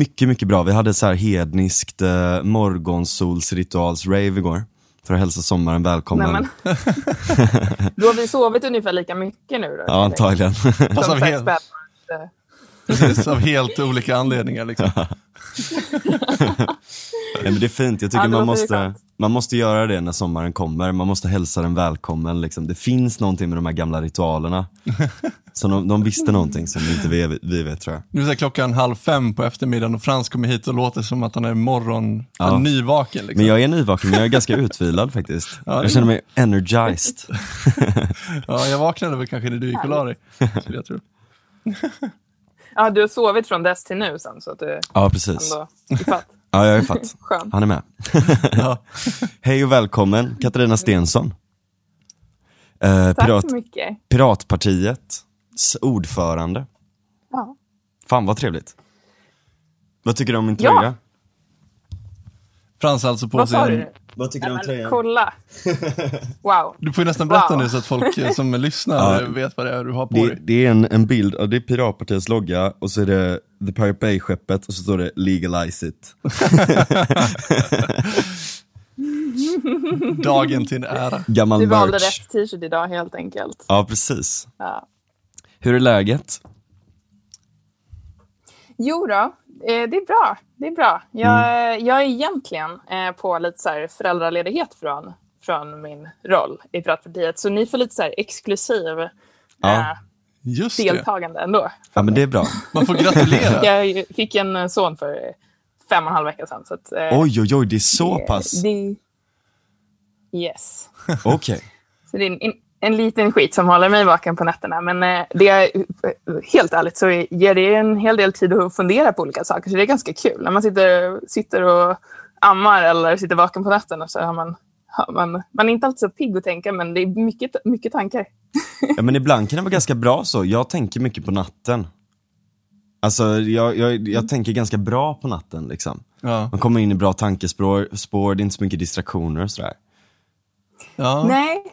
mycket, mycket bra. Vi hade så här hedniskt uh, morgonsolsrituals-rave igår. För att hälsa sommaren välkommen. Nej, men. då har vi sovit ungefär lika mycket nu då? Ja, antagligen. Fast av, helt, precis, av helt olika anledningar. Liksom. Nej, men det är fint, jag tycker Ja, man, måste, man måste göra det när sommaren kommer. Man måste hälsa den välkommen. Liksom. Det finns någonting med de här gamla ritualerna. Så de, de visste någonting som inte vi, vi vet tror jag. Nu är det klockan halv fem på eftermiddagen och Frans kommer hit och låter som att han är morgon, Ja. nyvaken. Liksom. Men jag är nyvaken, men jag är ganska utvilad faktiskt. Ja, jag känner mig energized. Ja, jag vaknade väl kanske när du gick och la dig. skulle jag tro. Ja, du har sovit från dess till nu sen, så att du Ja, precis. ändå ifatt. Ja, jag är fatt. Skönt. Han är med. Ja. Hej och välkommen, Katarina Stensson. Eh, Tack Pirat, så mycket. Piratpartiets ordförande. Ja. Fan vad trevligt. Vad tycker du om min Ja. tröja? Frans har alltså på Vad sig en... du? Vad tycker Men, kolla. Wow. Du får ju nästan berätta Wow. nu så att folk eh, som lyssnar Ja. vet vad det är du har på Det, dig. det är en, en bild, ja, det är Piratpartiets logga och så är det The Pirate Bay-skeppet och så står det Legalize it. Dagen till en ära. Gammal Du valde merch. rätt t-shirt idag helt enkelt. Ja, precis. Ja. Hur är läget? Jo då, eh, det är bra. Det är bra. Jag, Mm. jag är egentligen eh, på lite så föräldraledighet från, från min roll i Piratpartiet. Så ni får lite så exklusiv Ja. eh, Just det. deltagande ändå. Ja, men det är bra. Man får gratulera. Jag fick en son för fem och en halv vecka sedan. Så att, Oj, oj, oj, det är så pass. Det, yes. Okej. Så det är en, en, en liten skit som håller mig vaken på nätterna. Men eh, det är, helt ärligt så ger det en hel del tid att fundera på olika saker. Så det är ganska kul. När man sitter, sitter och ammar eller sitter vaken på nätterna så har man, har man, man är inte alltid så pigg att tänka men det är mycket, mycket tankar. Ja, men ibland kan det vara ganska bra så. Jag tänker mycket på natten. Alltså, jag, jag, jag tänker ganska bra på natten liksom. Ja. Man kommer in i bra tankespår, spår, det är inte så mycket distraktioner och sådär. Ja. Nej.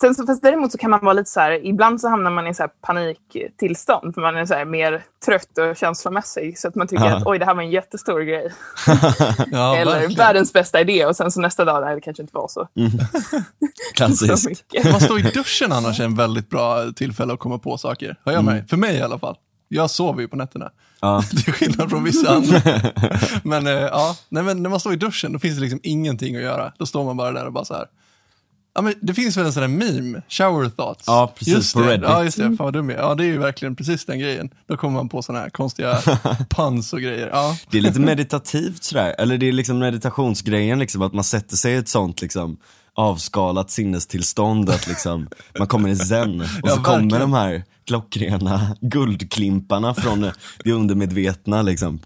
Sen så, fast däremot så kan man vara lite så här, ibland så hamnar man i så här paniktillstånd för man är så här mer trött och känslomässig så att man tycker Ja. att oj det här var en jättestor grej. Ja, Eller verkligen. världens bästa idé och sen så nästa dag, nej det kanske inte var så, så Klassiskt. mycket. Man står i duschen annars är en väldigt bra tillfälle att komma på saker. Har jag med? För mig i alla fall. Jag sover ju på nätterna. Ja. Till skillnad från vissa andra. Men eh, ja, nej, men när man står i duschen då finns det liksom ingenting att göra. Då står man bara där och bara så här. Ja, men det finns väl en sån där meme, shower thoughts. Ja, precis, just på det. Reddit. Ja, just det. Fan vad dum jag. Ja, det är ju verkligen precis den grejen. Då kommer man på såna här konstiga puns och grejer. Ja, Det är lite meditativt sådär, eller det är liksom meditationsgrejen liksom, att man sätter sig i ett sånt liksom avskalat sinnestillstånd, att liksom man kommer i zen och Ja, så kommer verkligen. de här klockrena guldklimparna från det undermedvetna liksom.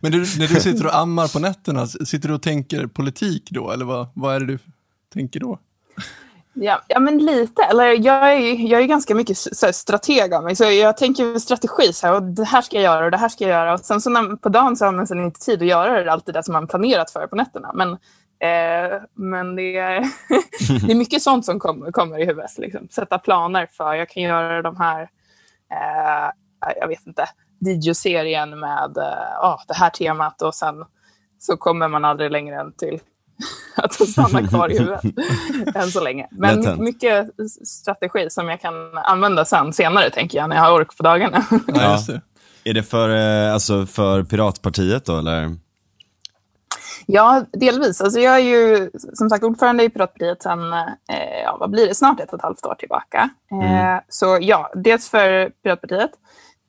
Men du, när du sitter och ammar på nätterna, sitter du och tänker politik då? Eller vad, vad är det du tänker då? Ja, ja, men lite. Eller jag är, ju- jag är ganska mycket så här, strateg av mig. Så jag tänker strategi. Så här, och det här ska jag göra och det här ska jag göra. Och sen så när, på dagen så har man sen inte tid att göra det, allt det där som man planerat för på nätterna. Men, eh, men det, är, det är mycket sånt som kommer, kommer i huvudet. Liksom. Sätta planer för, jag kan göra de här, eh, jag vet inte, videoserien med eh, ah, det här temat och sen så kommer man aldrig längre än till att stanna kvar i huvudet än så länge. Men Lätt hänt. mycket strategi som jag kan använda sen senare, tänker jag, när jag har ork på dagarna. Ja, det. Är det för, eh, alltså för Piratpartiet då eller? ja, delvis. Alltså jag är ju som sagt ordförande i Piratpartiet sedan, eh, ja, vad blir det, snart ett och ett halvt år tillbaka. Eh, så ja, dels för Piratpartiet.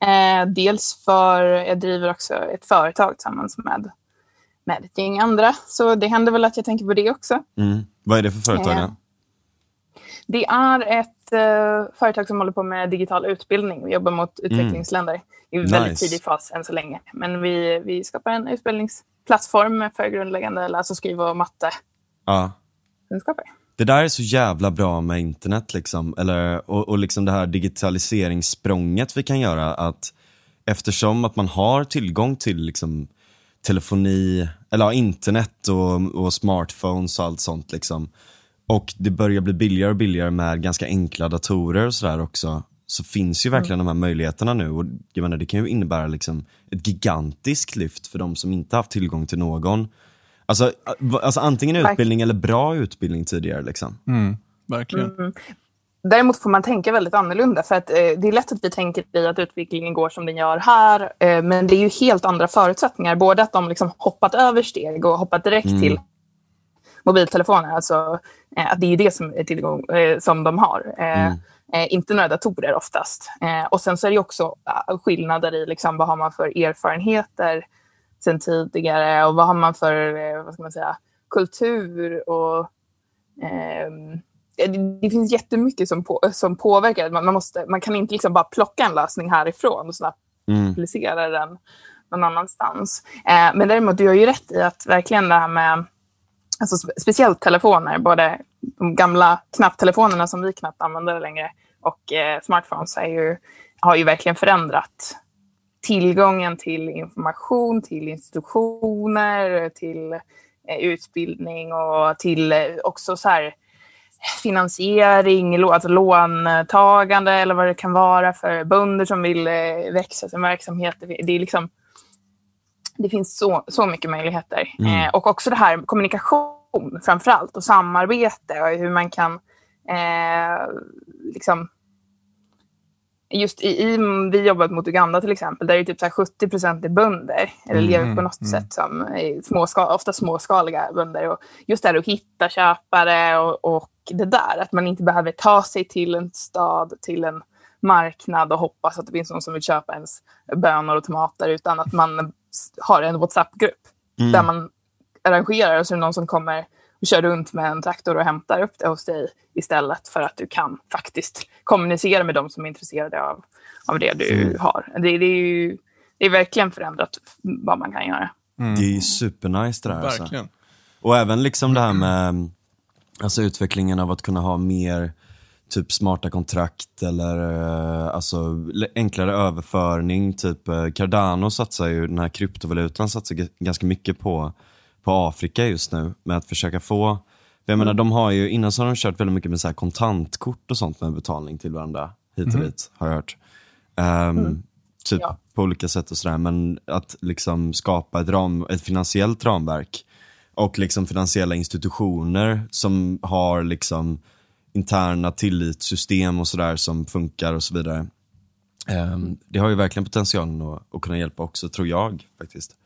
Eh, dels för, jag driver också ett företag tillsammans med, med ett gäng andra. Så det händer väl att jag tänker på det också. Mm. Vad är det för företag? Eh? Det är ett eh, företag som håller på med digital utbildning. Vi jobbar mot utvecklingsländer i väldigt Mm. Nice. tidig fas än så länge. Men vi, vi skapar en utbildningsplattform för grundläggande läs och skriva och mattekunskaper. Ja. Det där är så jävla bra med internet liksom, eller, och, och liksom det här digitaliseringssprånget vi kan göra att eftersom att man har tillgång till liksom telefoni, eller ja, internet och, och smartphones och allt sånt liksom. Och det börjar bli billigare och billigare med ganska enkla datorer och sådär också. så finns ju verkligen de här möjligheterna nu och jag menar, det kan ju innebära liksom ett gigantiskt lyft för de som inte haft tillgång till någon. Alltså, alltså antingen utbildning eller bra utbildning tidigare. Liksom. Mm, verkligen. Mm. Däremot får man tänka väldigt annorlunda för att eh, det är lätt att vi tänker i att utvecklingen går som den gör här. Eh, men det är ju helt andra förutsättningar. Både att de liksom hoppat över steg och hoppat direkt Mm. till mobiltelefoner. Alltså, eh, att det är det som, är tillgång, eh, som de har. Eh, Mm. eh, inte några datorer oftast. Och sen så är det också eh, skillnader i liksom, vad har man för erfarenheter sen tidigare och vad har man för vad ska man säga, kultur och ehm, det, finns jättemycket som, på, som påverkar. Man, man, måste, man kan inte liksom bara plocka en lösning härifrån och snabbt Mm. applicera den någon annanstans. Eh, men däremot, du har ju rätt i att verkligen det här med alltså, spe- speciellt telefoner, både de gamla knapptelefonerna som vi knappt använder längre och eh, smartphones ju, har ju verkligen förändrat tillgången till information, till institutioner, till eh, utbildning och till eh, också så här finansiering, alltså låntagande eller vad det kan vara för bönder som vill eh, växa sin verksamhet. Det, det är liksom det finns så, så mycket möjligheter. Mm. Eh, och också det här med kommunikation framför allt och samarbete och hur man kan eh, liksom Just i, i, vi jobbat mot Uganda till exempel, där är det typ så här 70 procent är bönder, eller Mm, lever på något mm. sätt som är småska, ofta småskaliga bönder. Och just det här att hitta köpare och, och det där, att man inte behöver ta sig till en stad, till en marknad och hoppas att det finns någon som vill köpa ens bönor och tomater, utan att man har en WhatsApp-grupp Mm. där man arrangerar och så är det någon som kommer och kör runt med en traktor och hämtar upp det hos dig istället för att du kan faktiskt kommunicera med dem som är intresserade av, av det du Mm. har. Det, det, är ju, det är verkligen förändrat vad man kan göra. Mm. Det är ju supernice det där. Alltså. Verkligen. Och även liksom det här med alltså utvecklingen av att kunna ha mer typ smarta kontrakt eller eh, alltså enklare överföring. Typ eh, Cardano satsar ju, den här kryptovalutan satsar ganska mycket på, på Afrika just nu med att försöka få för jag menar, de har ju, innan så har de kört väldigt mycket med så kontantkort och sånt med betalning till varandra hit och dit, har jag hört. Ehm, Typ Ja. på olika sätt och sådär, men att liksom skapa ett, ram, ett finansiellt ramverk och liksom finansiella institutioner som har liksom interna tillitssystem och sådär som funkar och så vidare. Ehm, det har ju verkligen potentialen att, att kunna hjälpa också, tror jag faktiskt.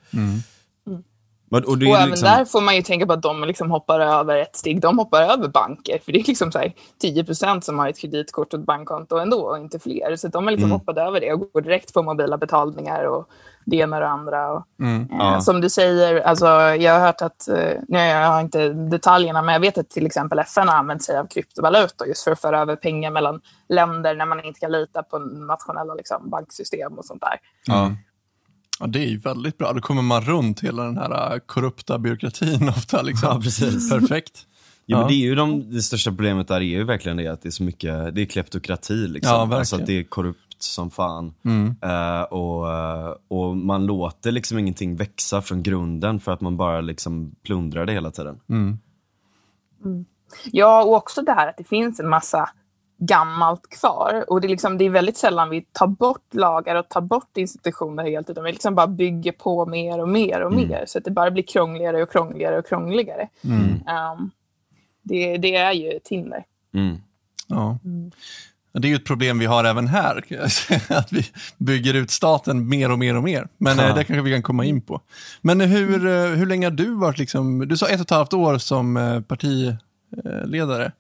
Men, och det är Och ju även liksom, där får man ju tänka på att de liksom hoppar över ett steg. De hoppar över banker. För det är liksom så här 10 som har ett kreditkort och ett bankkonto ändå, och inte fler. Så de har liksom Mm. hoppat över det och går direkt på mobila betalningar och det ena och det andra. Och, Mm. eh, Ja. Som du säger, alltså, jag har hört att, eh, nej, jag har inte detaljerna, men jag vet att till exempel FN har använt sig av kryptovalutor just för att föra över pengar mellan länder när man inte kan lita på nationella liksom, banksystem och sånt där. ja, Ja, det är ju väldigt bra. Då kommer man runt hela den här äh, korrupta byråkratin ofta. Liksom. Ja, precis. Perfekt. Ja, men Ja. det är ju de, det största problemet där är ju verkligen det att det är så mycket, det är kleptokrati liksom. Ja, verkligen. alltså att det är korrupt som fan. Mm. Eh, och, eh, och man låter liksom ingenting växa från grunden för att man bara liksom plundrar det hela tiden. Mm. Ja, och också det här att det finns en massa gammalt kvar. Och det är, liksom, det är väldigt sällan vi tar bort lagar och tar bort institutioner helt, utan vi liksom bara bygger på mer och mer och Mm. mer. Så att det bara blir krångligare och krångligare och krångligare. Mm. Um, det, det är ju ett hinder. Mm. Ja. Det är ju ett problem vi har även här, att vi bygger ut staten mer och mer och mer. Men Ja. eh, det kanske vi kan komma in på. Men hur, eh, hur länge har du varit, liksom, du sa ett och ett halvt år som eh, partiledare.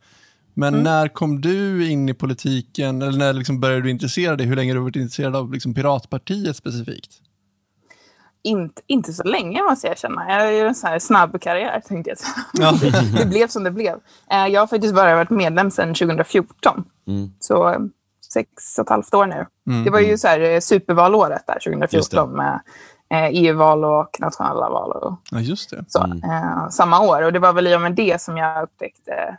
Men när kom du in i politiken, eller när liksom började du intressera dig? Hur länge har du varit intresserad av liksom, Piratpartiet specifikt? Inte, inte så länge måste jag erkänna. Jag ju en sån här snabb karriär tänkte jag. Ja. det blev som det blev. Eh, Jag har faktiskt bara varit medlem sedan 2014. Mm. Så sex och ett halvt år nu. Mm. Det var ju så här eh, supervalåret där Just 2014 med eh, EU-val och nationella val och Ja, just det. så. Mm. Samma år. Och det var väl i och med det som jag upptäckte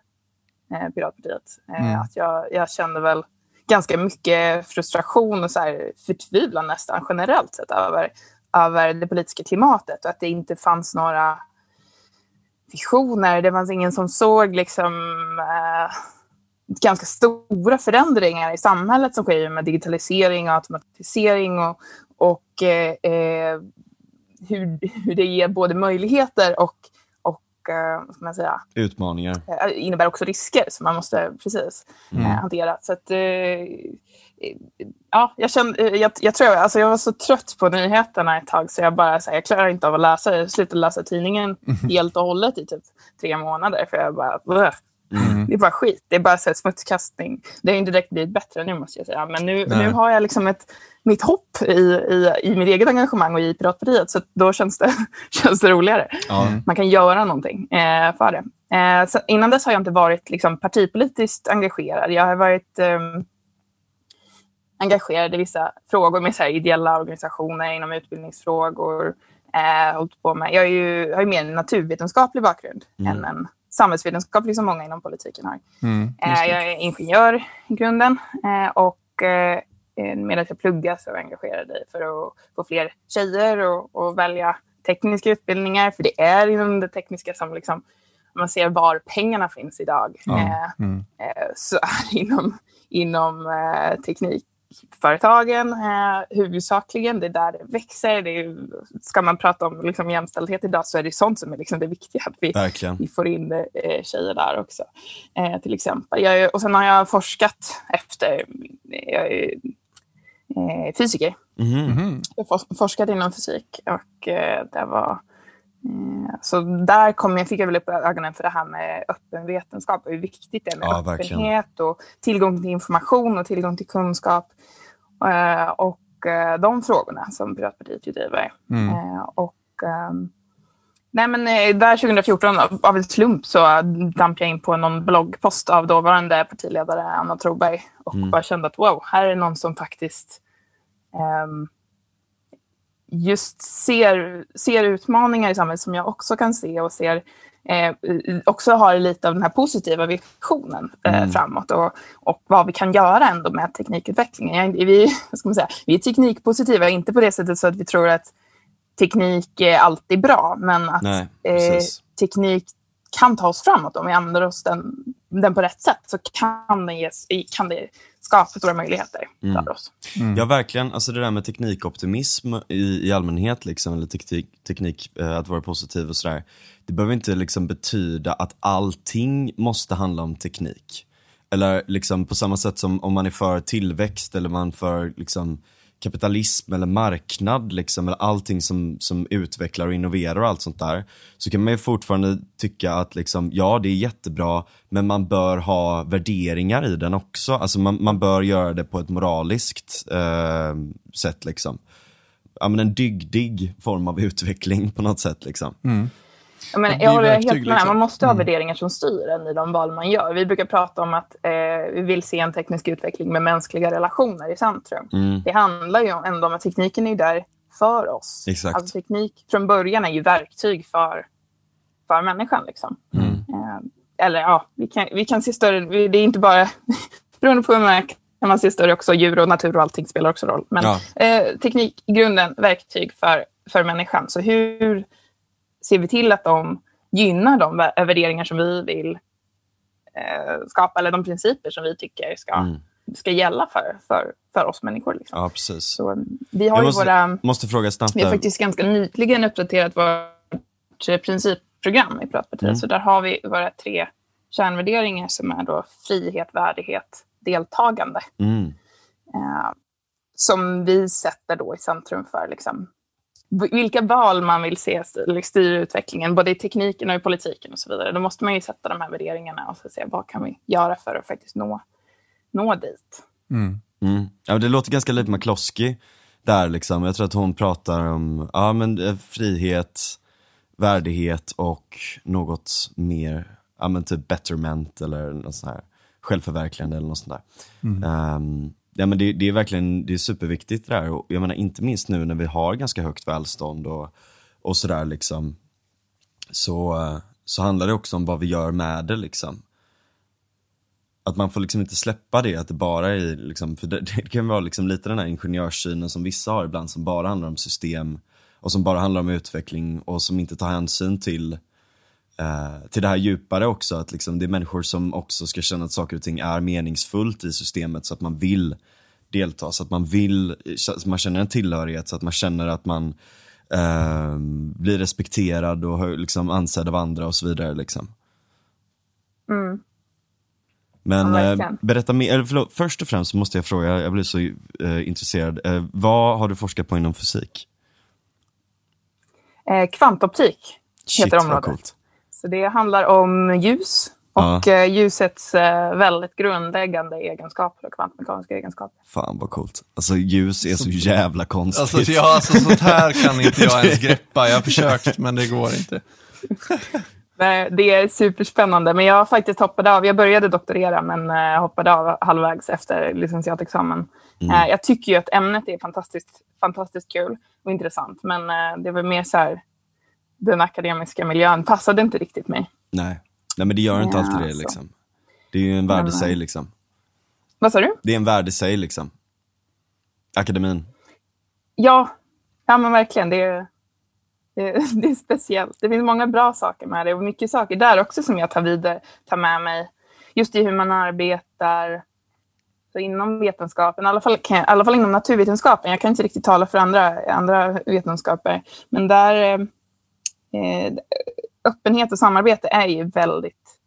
eh, Piratpartiet. Eh, Mm. att jag, jag kände väl ganska mycket frustration och så här förtvivlan nästan generellt sett över, över det politiska klimatet och att det inte fanns några visioner. Det fanns ingen som såg liksom, eh, ganska stora förändringar i samhället som sker med digitalisering och automatisering och, och eh, eh hur, hur det ger både möjligheter och, vad ska man säga, utmaningar. Eh, innebär också risker som man måste precis mm. eh, hantera. Så att, eh, ja, jag, kände, jag, jag, tror, alltså jag var så trött på nyheterna ett tag så jag bara så här, jag klarar inte av att läsa. Jag slutade läsa tidningen helt och hållet i typ tre månader för jag bara. Mm. Det är bara skit. Det är bara så smutskastning. Det har inte direkt blivit bättre nu måste jag säga. Men nu, nu har jag liksom ett, mitt hopp i, i, i mitt eget engagemang och i Piratpartiet. Så då känns det, känns det roligare. Mm. Man kan göra någonting eh, för det. Eh, så innan dess har jag inte varit liksom, partipolitiskt engagerad. Jag har varit eh, engagerad i vissa frågor med så här, ideella organisationer inom utbildningsfrågor. Eh, på med. Jag är ju, har ju mer en naturvetenskaplig bakgrund mm. än en samhällsvetenskaplig som många inom politiken har. Mm, eh, jag är ingenjör i grunden eh, och eh, medan jag pluggar så är jag engagerad i för att få fler tjejer att välja tekniska utbildningar. För det är inom det tekniska som liksom, om man ser var pengarna finns idag, ja. mm. så är inom, inom teknik företagen eh, huvudsakligen. Det är där det växer. Det är, ska man prata om liksom, jämställdhet idag så är det sånt som är liksom, det viktiga. Att vi, vi får in eh, tjejer där också, eh, till exempel. Jag, och sen har jag forskat efter... Jag är eh, fysiker. Mm -hmm. Jag har forskat inom fysik och eh, det var Eh, så där kom jag, fick jag väl upp ögonen för det här med öppen vetenskap och hur viktigt det är med ja, öppenhet verkligen. och tillgång till information och tillgång till kunskap. Eh, och eh, de frågorna som Piratpartiet ju driver. Mm. Och, ehm, nej men där 2014 av en slump så damp jag in på någon bloggpost av dåvarande partiledare Anna Troberg och mm. bara kände att wow, här är någon som faktiskt um, just ser, ser utmaningar i samhället som jag också kan se och ser eh, också har lite av den här positiva visionen eh, mm. framåt och, och vad vi kan göra ändå med teknikutvecklingen. Vi, ska man säga, vi är teknikpositiva, inte på det sättet så att vi tror att teknik är alltid bra, men att Nej, eh, teknik kan ta oss framåt om vi använder oss den, den på rätt sätt så kan, den ges, kan det skapa stora möjligheter mm. för oss. Mm. Ja, verkligen. Alltså det där med teknikoptimism i, i allmänhet, liksom, eller teknik, teknik eh, att vara positiv och sådär. Det behöver inte liksom betyda att allting måste handla om teknik. Eller liksom på samma sätt som om man är för tillväxt eller man för liksom kapitalism eller marknad liksom, eller allting som, som utvecklar och innoverar och allt sånt där. Så kan man ju fortfarande tycka att liksom, ja det är jättebra, men man bör ha värderingar i den också. Alltså man, man bör göra det på ett moraliskt eh, sätt liksom. Ja men en dygdig form av utveckling på något sätt liksom. Mm. Men jag håller helt med. Liksom. Man måste ha mm. värderingar som styr en i de val man gör. Vi brukar prata om att eh, vi vill se en teknisk utveckling med mänskliga relationer i centrum. Mm. Det handlar ju ändå om att tekniken är där för oss. Exakt. Alltså, teknik från början är ju verktyg för, för människan. Liksom. Mm. Eh, eller ja, vi kan, vi kan se större... Det är inte bara... beroende på hur man kan man se större också. Djur och natur och allting spelar också roll. Men ja. eh, teknik grunden verktyg för, för människan. Så hur ser vi till att de gynnar de värderingar som vi vill eh, skapa, eller de principer som vi tycker ska, mm. ska gälla för, för, för oss människor. Liksom. Ja, precis. Så, vi har jag måste, våra, måste fråga snabbt. Vi har faktiskt ganska nyligen uppdaterat vårt principprogram i Piratpartiet. Mm. Så där har vi våra tre kärnvärderingar som är då frihet, värdighet, deltagande. Mm. Eh, som vi sätter då i centrum för liksom, vilka val man vill se styra utvecklingen, både i tekniken och i politiken och så vidare. Då måste man ju sätta de här värderingarna och så se vad kan vi göra för att faktiskt nå, nå dit. Mm. Mm. Ja, det låter ganska lite McCloskey där liksom. Jag tror att hon pratar om ja, men, eh, frihet, värdighet och något mer, ja men typ betterment eller något sånt här självförverkligande eller något sånt där. Mm. Um, Ja, men det, det, är verkligen det är superviktigt det där. Och jag menar inte minst nu när vi har ganska högt välstånd och, och sådär liksom. Så, så handlar det också om vad vi gör med det liksom. Att man får liksom inte släppa det, att det bara är liksom, för det, det kan vara liksom lite den här ingenjörssynen som vissa har ibland som bara handlar om system och som bara handlar om utveckling och som inte tar hänsyn till eh, till det här djupare också, att liksom det är människor som också ska känna att saker och ting är meningsfullt i systemet så att man vill delta, så att man vill, att man känner en tillhörighet, så att man känner att man eh, blir respekterad och liksom ansedd av andra och så vidare. Liksom. Mm. Men Ja, eh, berätta mer, eller förlåt, först och främst måste jag fråga, jag blir så eh, intresserad, eh, vad har du forskat på inom fysik? Eh, kvantoptik Shit heter vad området. coolt. Så det handlar om ljus och eh, ljusets eh, väldigt grundläggande egenskaper och kvantmekaniska egenskaper. Fan vad coolt. Alltså ljus är så jävla konstigt. Alltså, ja, alltså sånt här kan inte jag ens greppa. Jag har försökt, men det går inte. Nej, Det är superspännande, men jag faktiskt hoppade av. Jag började doktorera, men eh, hoppade av halvvägs efter licentiatexamen. Eh, jag tycker ju att ämnet är fantastiskt, fantastiskt kul och intressant, men det var mer så här, den akademiska miljön passade inte riktigt mig. Nej. Nej men det gör inte Ja, alltid det alltså. liksom. Det är ju en värld i sig eh, liksom. Vad sa du? Det är en värld i sig liksom. Akademin. Ja, ja men verkligen. Det är, det, är, det är speciellt. Det finns många bra saker med det och mycket saker där också som jag tar vidare, tar med mig. Just i hur man arbetar så inom vetenskapen, i alla, fall, kan jag, i alla fall inom naturvetenskapen. Jag kan inte riktigt tala för andra, andra vetenskaper, men där eh, öppenhet och samarbete är ju väldigt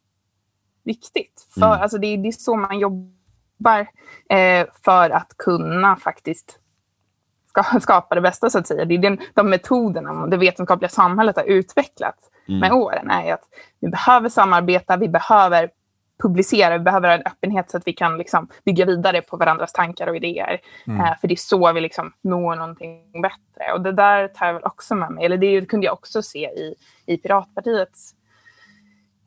viktigt. För, Mm. alltså det, är, det är så man jobbar eh, för att kunna faktiskt ska, skapa det bästa, så att säga. Det är den, de metoderna det vetenskapliga samhället har utvecklat Mm. med åren är att vi behöver samarbeta, vi behöver publicera, vi behöver en öppenhet så att vi kan liksom bygga vidare på varandras tankar och idéer. Eh, för det är så vi liksom når någonting bättre. Och det där tar jag väl också med mig, eller det kunde jag också se i, i Piratpartiets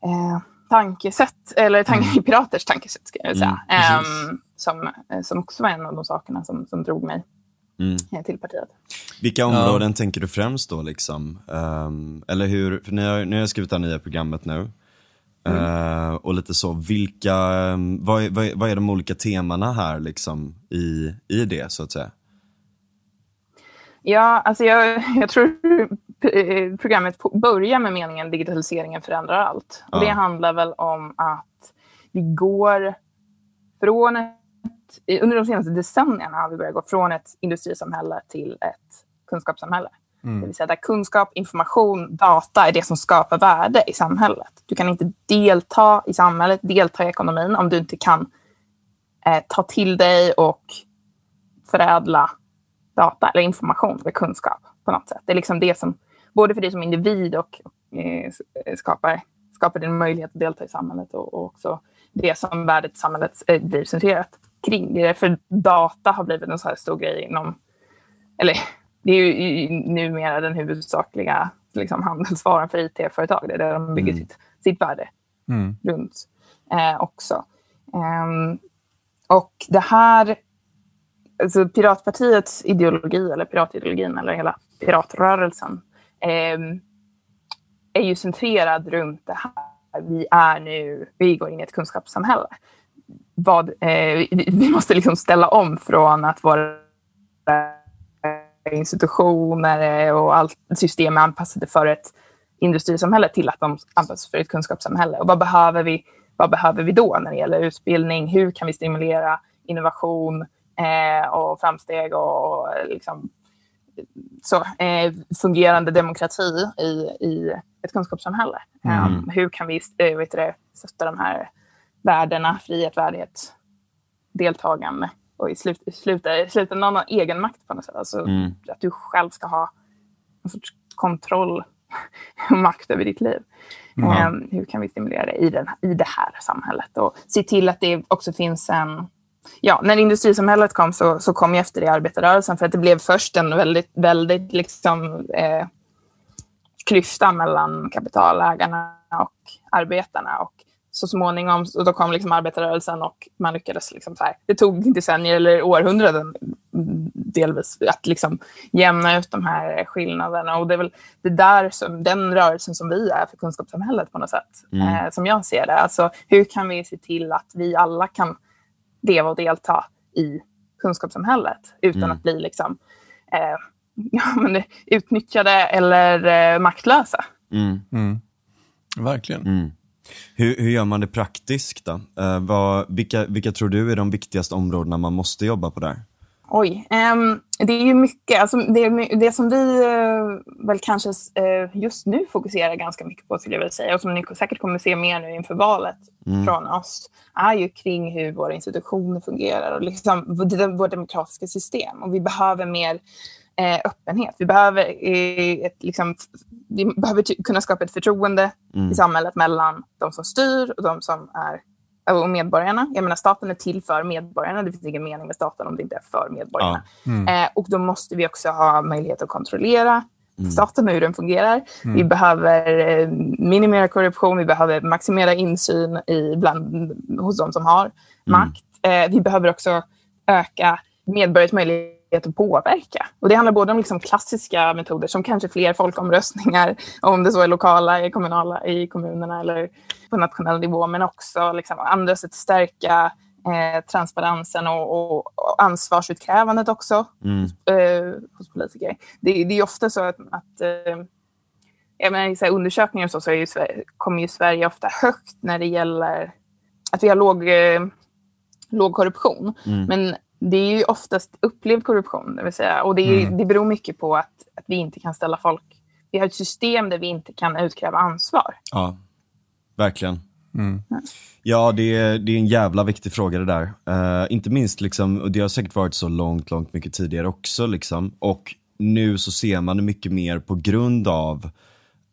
eh, tankesätt, eller tank, i Piraters tankesätt ska jag säga. Mm. Ehm, som, eh, som också var en av de sakerna som, som drog mig Mm. eh, till partiet. Vilka områden tänker du främst då liksom? Ehm, eller hur, för ni har, ni har skrivit det här nya programmet nu. Mm. Eh, och lite så, vilka, ehm, vad, är- vad, är- vad är de olika temana här liksom i, i det så att säga? Ja, alltså jag, jag tror programmet börjar med meningen digitaliseringen förändrar allt. Ja. Det handlar väl om att vi går från ett, under de senaste decennierna har vi börjat gå från ett industrisamhälle till ett kunskapssamhälle. Mm. Det vill säga där kunskap, information, data är det som skapar värde i samhället. Du kan inte delta i samhället, delta i ekonomin om du inte kan eh, ta till dig och förädla data eller information eller kunskap på något sätt. Det är liksom det som, både för dig som individ och eh, eh skapar, skapar din möjlighet att delta i samhället och, och också det som värdet i samhället eh, blir centrerat kring. Det är därför data har blivit en så här stor grej inom, eller det är ju numera den huvudsakliga liksom, handelsvaran för IT-företag. Det är där de bygger Mm. sitt, sitt värde Mm. runt eh, också. Ehm, och det här, alltså Piratpartiets ideologi, eller piratideologin, eller hela piratrörelsen, ehm, är ju centrerad runt det här. Vi är nu, vi går in i ett kunskapssamhälle. Vad, eh, vi, vi måste liksom ställa om från att vara institutioner och allt system är anpassade för ett industrisamhälle till att de anpassas för ett kunskapssamhälle. Och vad behöver vi, vad behöver vi då när det gäller utbildning? Hur kan vi stimulera innovation eh, och framsteg och, och liksom, så, eh, fungerande demokrati i, i ett kunskapssamhälle? Mm. Eh, hur kan vi eh, vet det, stötta de här värdena, frihet, värdighet, deltagande och i, slut, i, slut, i slutändan ha egen makt på något sätt. Alltså, Mm. Att du själv ska ha en sorts kontroll och makt över ditt liv. Eh, hur kan vi stimulera det i, den, i det här samhället och se till att det också finns en... Ja, när industrisamhället kom så, så kom ju efter det arbetarrörelsen för att det blev först en väldigt, väldigt liksom, eh, klyfta mellan kapitalägarna och arbetarna. Och så småningom så då kom liksom arbetarrörelsen och man lyckades... Liksom så här, det tog decennier eller århundraden mm, delvis att liksom jämna ut de här skillnaderna. Och det är väl det där som, den rörelsen som vi är för kunskapssamhället på något sätt, Mm. eh, som jag ser det. Alltså, hur kan vi se till att vi alla kan leva och delta i kunskapssamhället utan Mm. att bli liksom, eh, ja, men, utnyttjade eller eh, maktlösa? Mm. Mm. Verkligen. Hur, hur gör man det praktiskt då? Uh, vad, vilka, vilka tror du är de viktigaste områdena man måste jobba på där? Oj, um, det är ju mycket. Alltså det, det som vi uh, väl kanske uh, just nu fokuserar ganska mycket på, skulle jag vilja säga, och som ni säkert kommer se mer nu inför valet mm. från oss, är ju kring hur våra institutioner fungerar och liksom vårt demokratiska system. Och vi behöver mer eh, öppenhet. Vi behöver, eh, ett, liksom, vi behöver kunna skapa ett förtroende mm. i samhället mellan de som styr och de som är och medborgarna. Jag menar, staten är till för medborgarna. Det finns ingen mening med staten om det inte är för medborgarna. Ja. Mm. Eh, och då måste vi också ha möjlighet att kontrollera mm. staten och hur den fungerar. Mm. Vi behöver eh, minimera korruption, vi behöver maximera insyn i bland, hos de som har mm. makt. Eh, vi behöver också öka medborgares möjlighet att påverka. Och det handlar både om liksom klassiska metoder som kanske fler folkomröstningar, om det så är lokala, kommunala, i kommunerna eller på nationell nivå, men också liksom andra sätt att stärka eh, transparensen och, och, och, ansvarsutkrävandet också mm. eh, hos politiker. Det, det, är ofta så att, att eh, jag menar, i så undersökningar och så, så ju Sverige, kommer ju Sverige ofta högt när det gäller att vi har låg, eh, låg korruption. Mm. Men det är ju oftast upplevd korruption, det vill säga. Och det, är, mm. det beror mycket på att, att vi inte kan ställa folk... Vi har ett system där vi inte kan utkräva ansvar. Ja, verkligen. Mm. Ja, det är, det är en jävla viktig fråga det där. Uh, inte minst, liksom, och det har säkert varit så långt, långt mycket tidigare också. Liksom. Och nu så ser man det mycket mer på grund av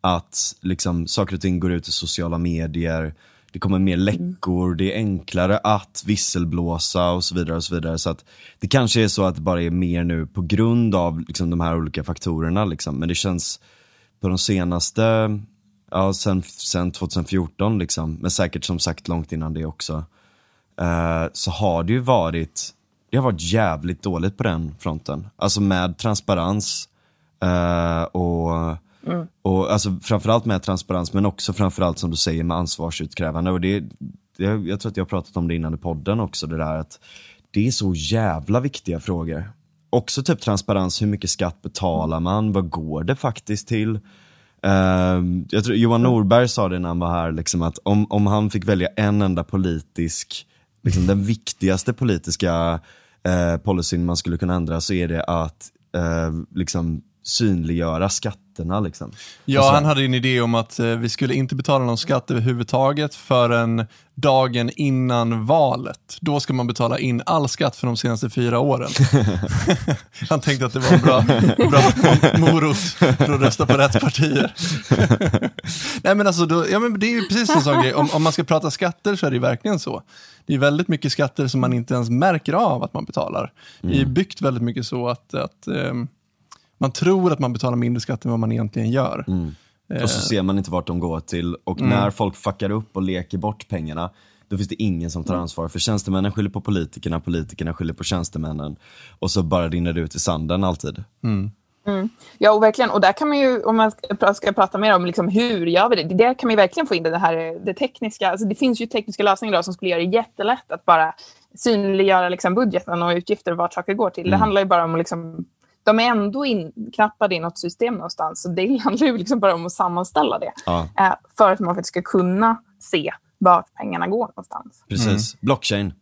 att liksom, saker och ting går ut i sociala medier det kommer mer läckor, det är enklare att visselblåsa och så vidare. och Så vidare. Så att det kanske är så att det bara är mer nu på grund av liksom, de här olika faktorerna. Liksom. Men det känns på de senaste, ja sen, sen 2014 liksom, men säkert som sagt långt innan det också. Uh, så har det ju varit, det har varit jävligt dåligt på den fronten. Alltså med transparens uh, och Mm. Och alltså, framförallt med transparens men också framförallt som du säger med ansvarsutkrävande. Och det, det, jag tror att jag har pratat om det innan i podden också, det där att det är så jävla viktiga frågor. Också typ transparens, hur mycket skatt betalar man? Vad går det faktiskt till? Uh, jag tror Johan Norberg sa det när han var här, liksom att om, om han fick välja en enda politisk, liksom den viktigaste politiska uh, policyn man skulle kunna ändra så är det att uh, liksom synliggöra skatterna. Liksom. Ja, alltså, han hade en idé om att eh, vi skulle inte betala någon skatt överhuvudtaget förrän dagen innan valet. Då ska man betala in all skatt för de senaste fyra åren. han tänkte att det var en bra, bra morot för att rösta på rätt partier. Nej men alltså, då, ja, men det är ju precis en sån grej. Om, om man ska prata skatter så är det verkligen så. Det är väldigt mycket skatter som man inte ens märker av att man betalar. Mm. Det är byggt väldigt mycket så att, att um, man tror att man betalar mindre skatt än vad man egentligen gör. Mm. Och så ser man inte vart de går till och mm. när folk fuckar upp och leker bort pengarna då finns det ingen som tar mm. ansvar. För tjänstemännen skyller på politikerna, politikerna skyller på tjänstemännen. Och så bara rinner det ut i sanden alltid. Mm. Mm. Ja, och verkligen. Och där kan man ju, om man ska, prata mer om liksom hur gör vi det, där kan man verkligen få in det här det tekniska. Alltså det finns ju tekniska lösningar idag som skulle göra det jättelätt att bara synliggöra liksom budgeten och utgifter och vart saker går till. Det mm. handlar ju bara om att liksom de är ändå inknappade i något system någonstans. Så det handlar ju liksom bara om att sammanställa det. Ja. Eh, för att man faktiskt ska kunna se vart pengarna går någonstans. Precis. Mm. Blockchain.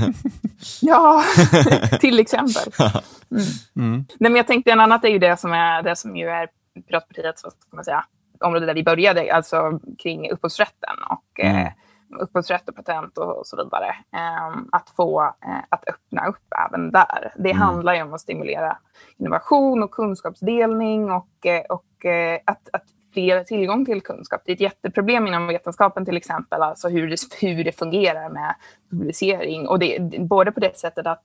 ja, till exempel. Mm. Mm. Nej, men jag tänkte en annat är ju det som är, det som ju är Piratpartiets område där vi började, alltså kring upphovsrätten. Och, mm. eh, upphovsrätt och patent och, så vidare. Ehm, att få eh, att öppna upp även där. Det mm. handlar ju om att stimulera innovation och kunskapsdelning och, eh, och eh, att, att fler tillgång till kunskap. Det är ett jätteproblem inom vetenskapen till exempel, alltså hur det, hur det fungerar med publicering. Och det, både på det sättet att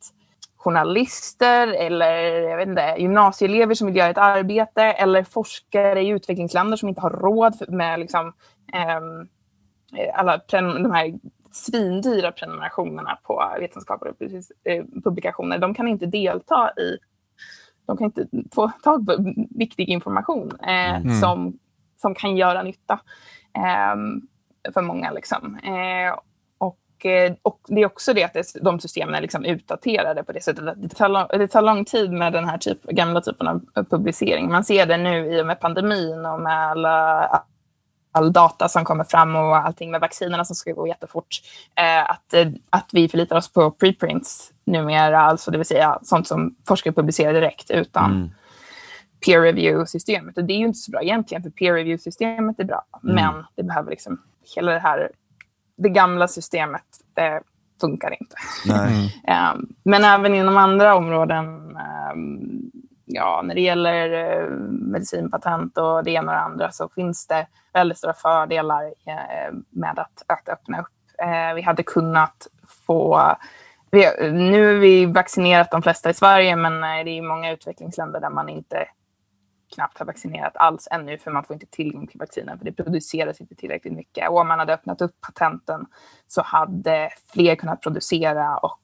journalister eller jag vet inte, gymnasieelever som vill göra ett arbete eller forskare i utvecklingsländer som inte har råd med liksom, Eh, alla de här svindyra prenumerationerna på vetenskapliga eh, publikationer, de kan inte delta i, de kan inte få tag på viktig information eh, mm. som, som kan göra nytta eh, för många. Liksom. Eh, och, eh, och det är också det att de systemen är liksom utdaterade på det sättet att det tar, lång, det tar lång tid med den här typ, gamla typen av publicering. Man ser det nu i och med pandemin och med alla all data som kommer fram och allting med vaccinerna som ska gå jättefort. Eh, att, eh, att vi förlitar oss på preprints numera, alltså det vill säga sånt som forskare publicerar direkt utan mm. peer review-systemet. Och det är ju inte så bra egentligen, för peer review-systemet är bra, mm. men det behöver liksom hela det här, det gamla systemet, det funkar inte. um, men även inom andra områden, um, ja, när det gäller eh, medicinpatent och det ena och det andra så finns det väldigt stora fördelar eh, med att, att öppna upp. Eh, vi hade kunnat få vi, nu har vi vaccinerat de flesta i Sverige, men det är många utvecklingsländer där man inte knappt har vaccinerat alls ännu, för man får inte tillgång till vaccinen, för det produceras inte tillräckligt mycket. Och om man hade öppnat upp patenten så hade fler kunnat producera och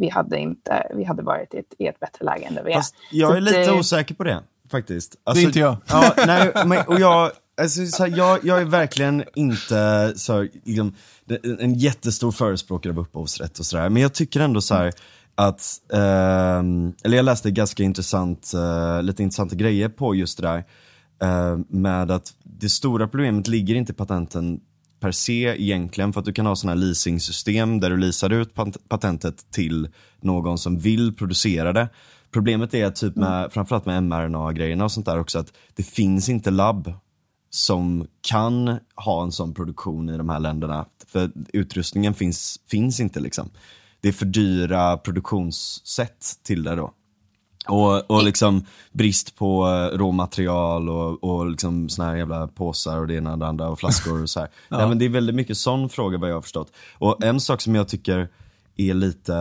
vi hade, inte, vi hade varit i ett, i ett bättre läge än det vi är. Fast jag är lite osäker på det, faktiskt. Alltså, det är inte jag. Ja, nej, men, och jag, alltså, så här, jag, jag är verkligen inte så, liksom, en jättestor förespråkare av upphovsrätt och sådär, men jag tycker ändå så här, att, eh, eller jag läste ganska intressant, eh, lite intressanta grejer på just det där. Eh, med att det stora problemet ligger inte i patenten per se egentligen, för att du kan ha sådana leasingsystem där du leasar ut patentet till någon som vill producera det. Problemet är typ med, mm. framförallt med mRNA-grejerna och sånt där också, att det finns inte labb som kan ha en sån produktion i de här länderna. För utrustningen finns, finns inte liksom det är för dyra produktionssätt till det då. Och, och liksom brist på eh, råmaterial och, och liksom såna här jävla påsar och det ena och det andra och flaskor och så här. ja. Nej, men det är väldigt mycket sån fråga vad jag har förstått. Och en sak som jag tycker är lite,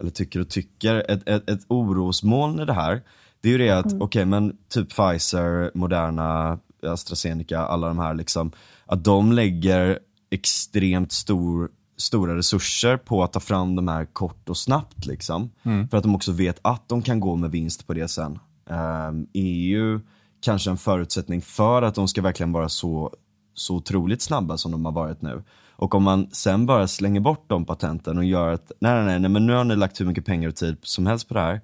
eller tycker och tycker, ett, ett, ett orosmoln i det här, det är ju det att, mm. okej okay, men typ Pfizer, Moderna, AstraZeneca, alla de här liksom, att de lägger extremt stor stora resurser på att ta fram de här kort och snabbt liksom. Mm. För att de också vet att de kan gå med vinst på det sen. Um, ehm, EU kanske en förutsättning för att de ska verkligen vara så, så otroligt snabba som de har varit nu. Och om man sen bara slänger bort de patenten och gör att, nej nej nej, nej men nu har ni lagt hur mycket pengar och tid som helst på det här.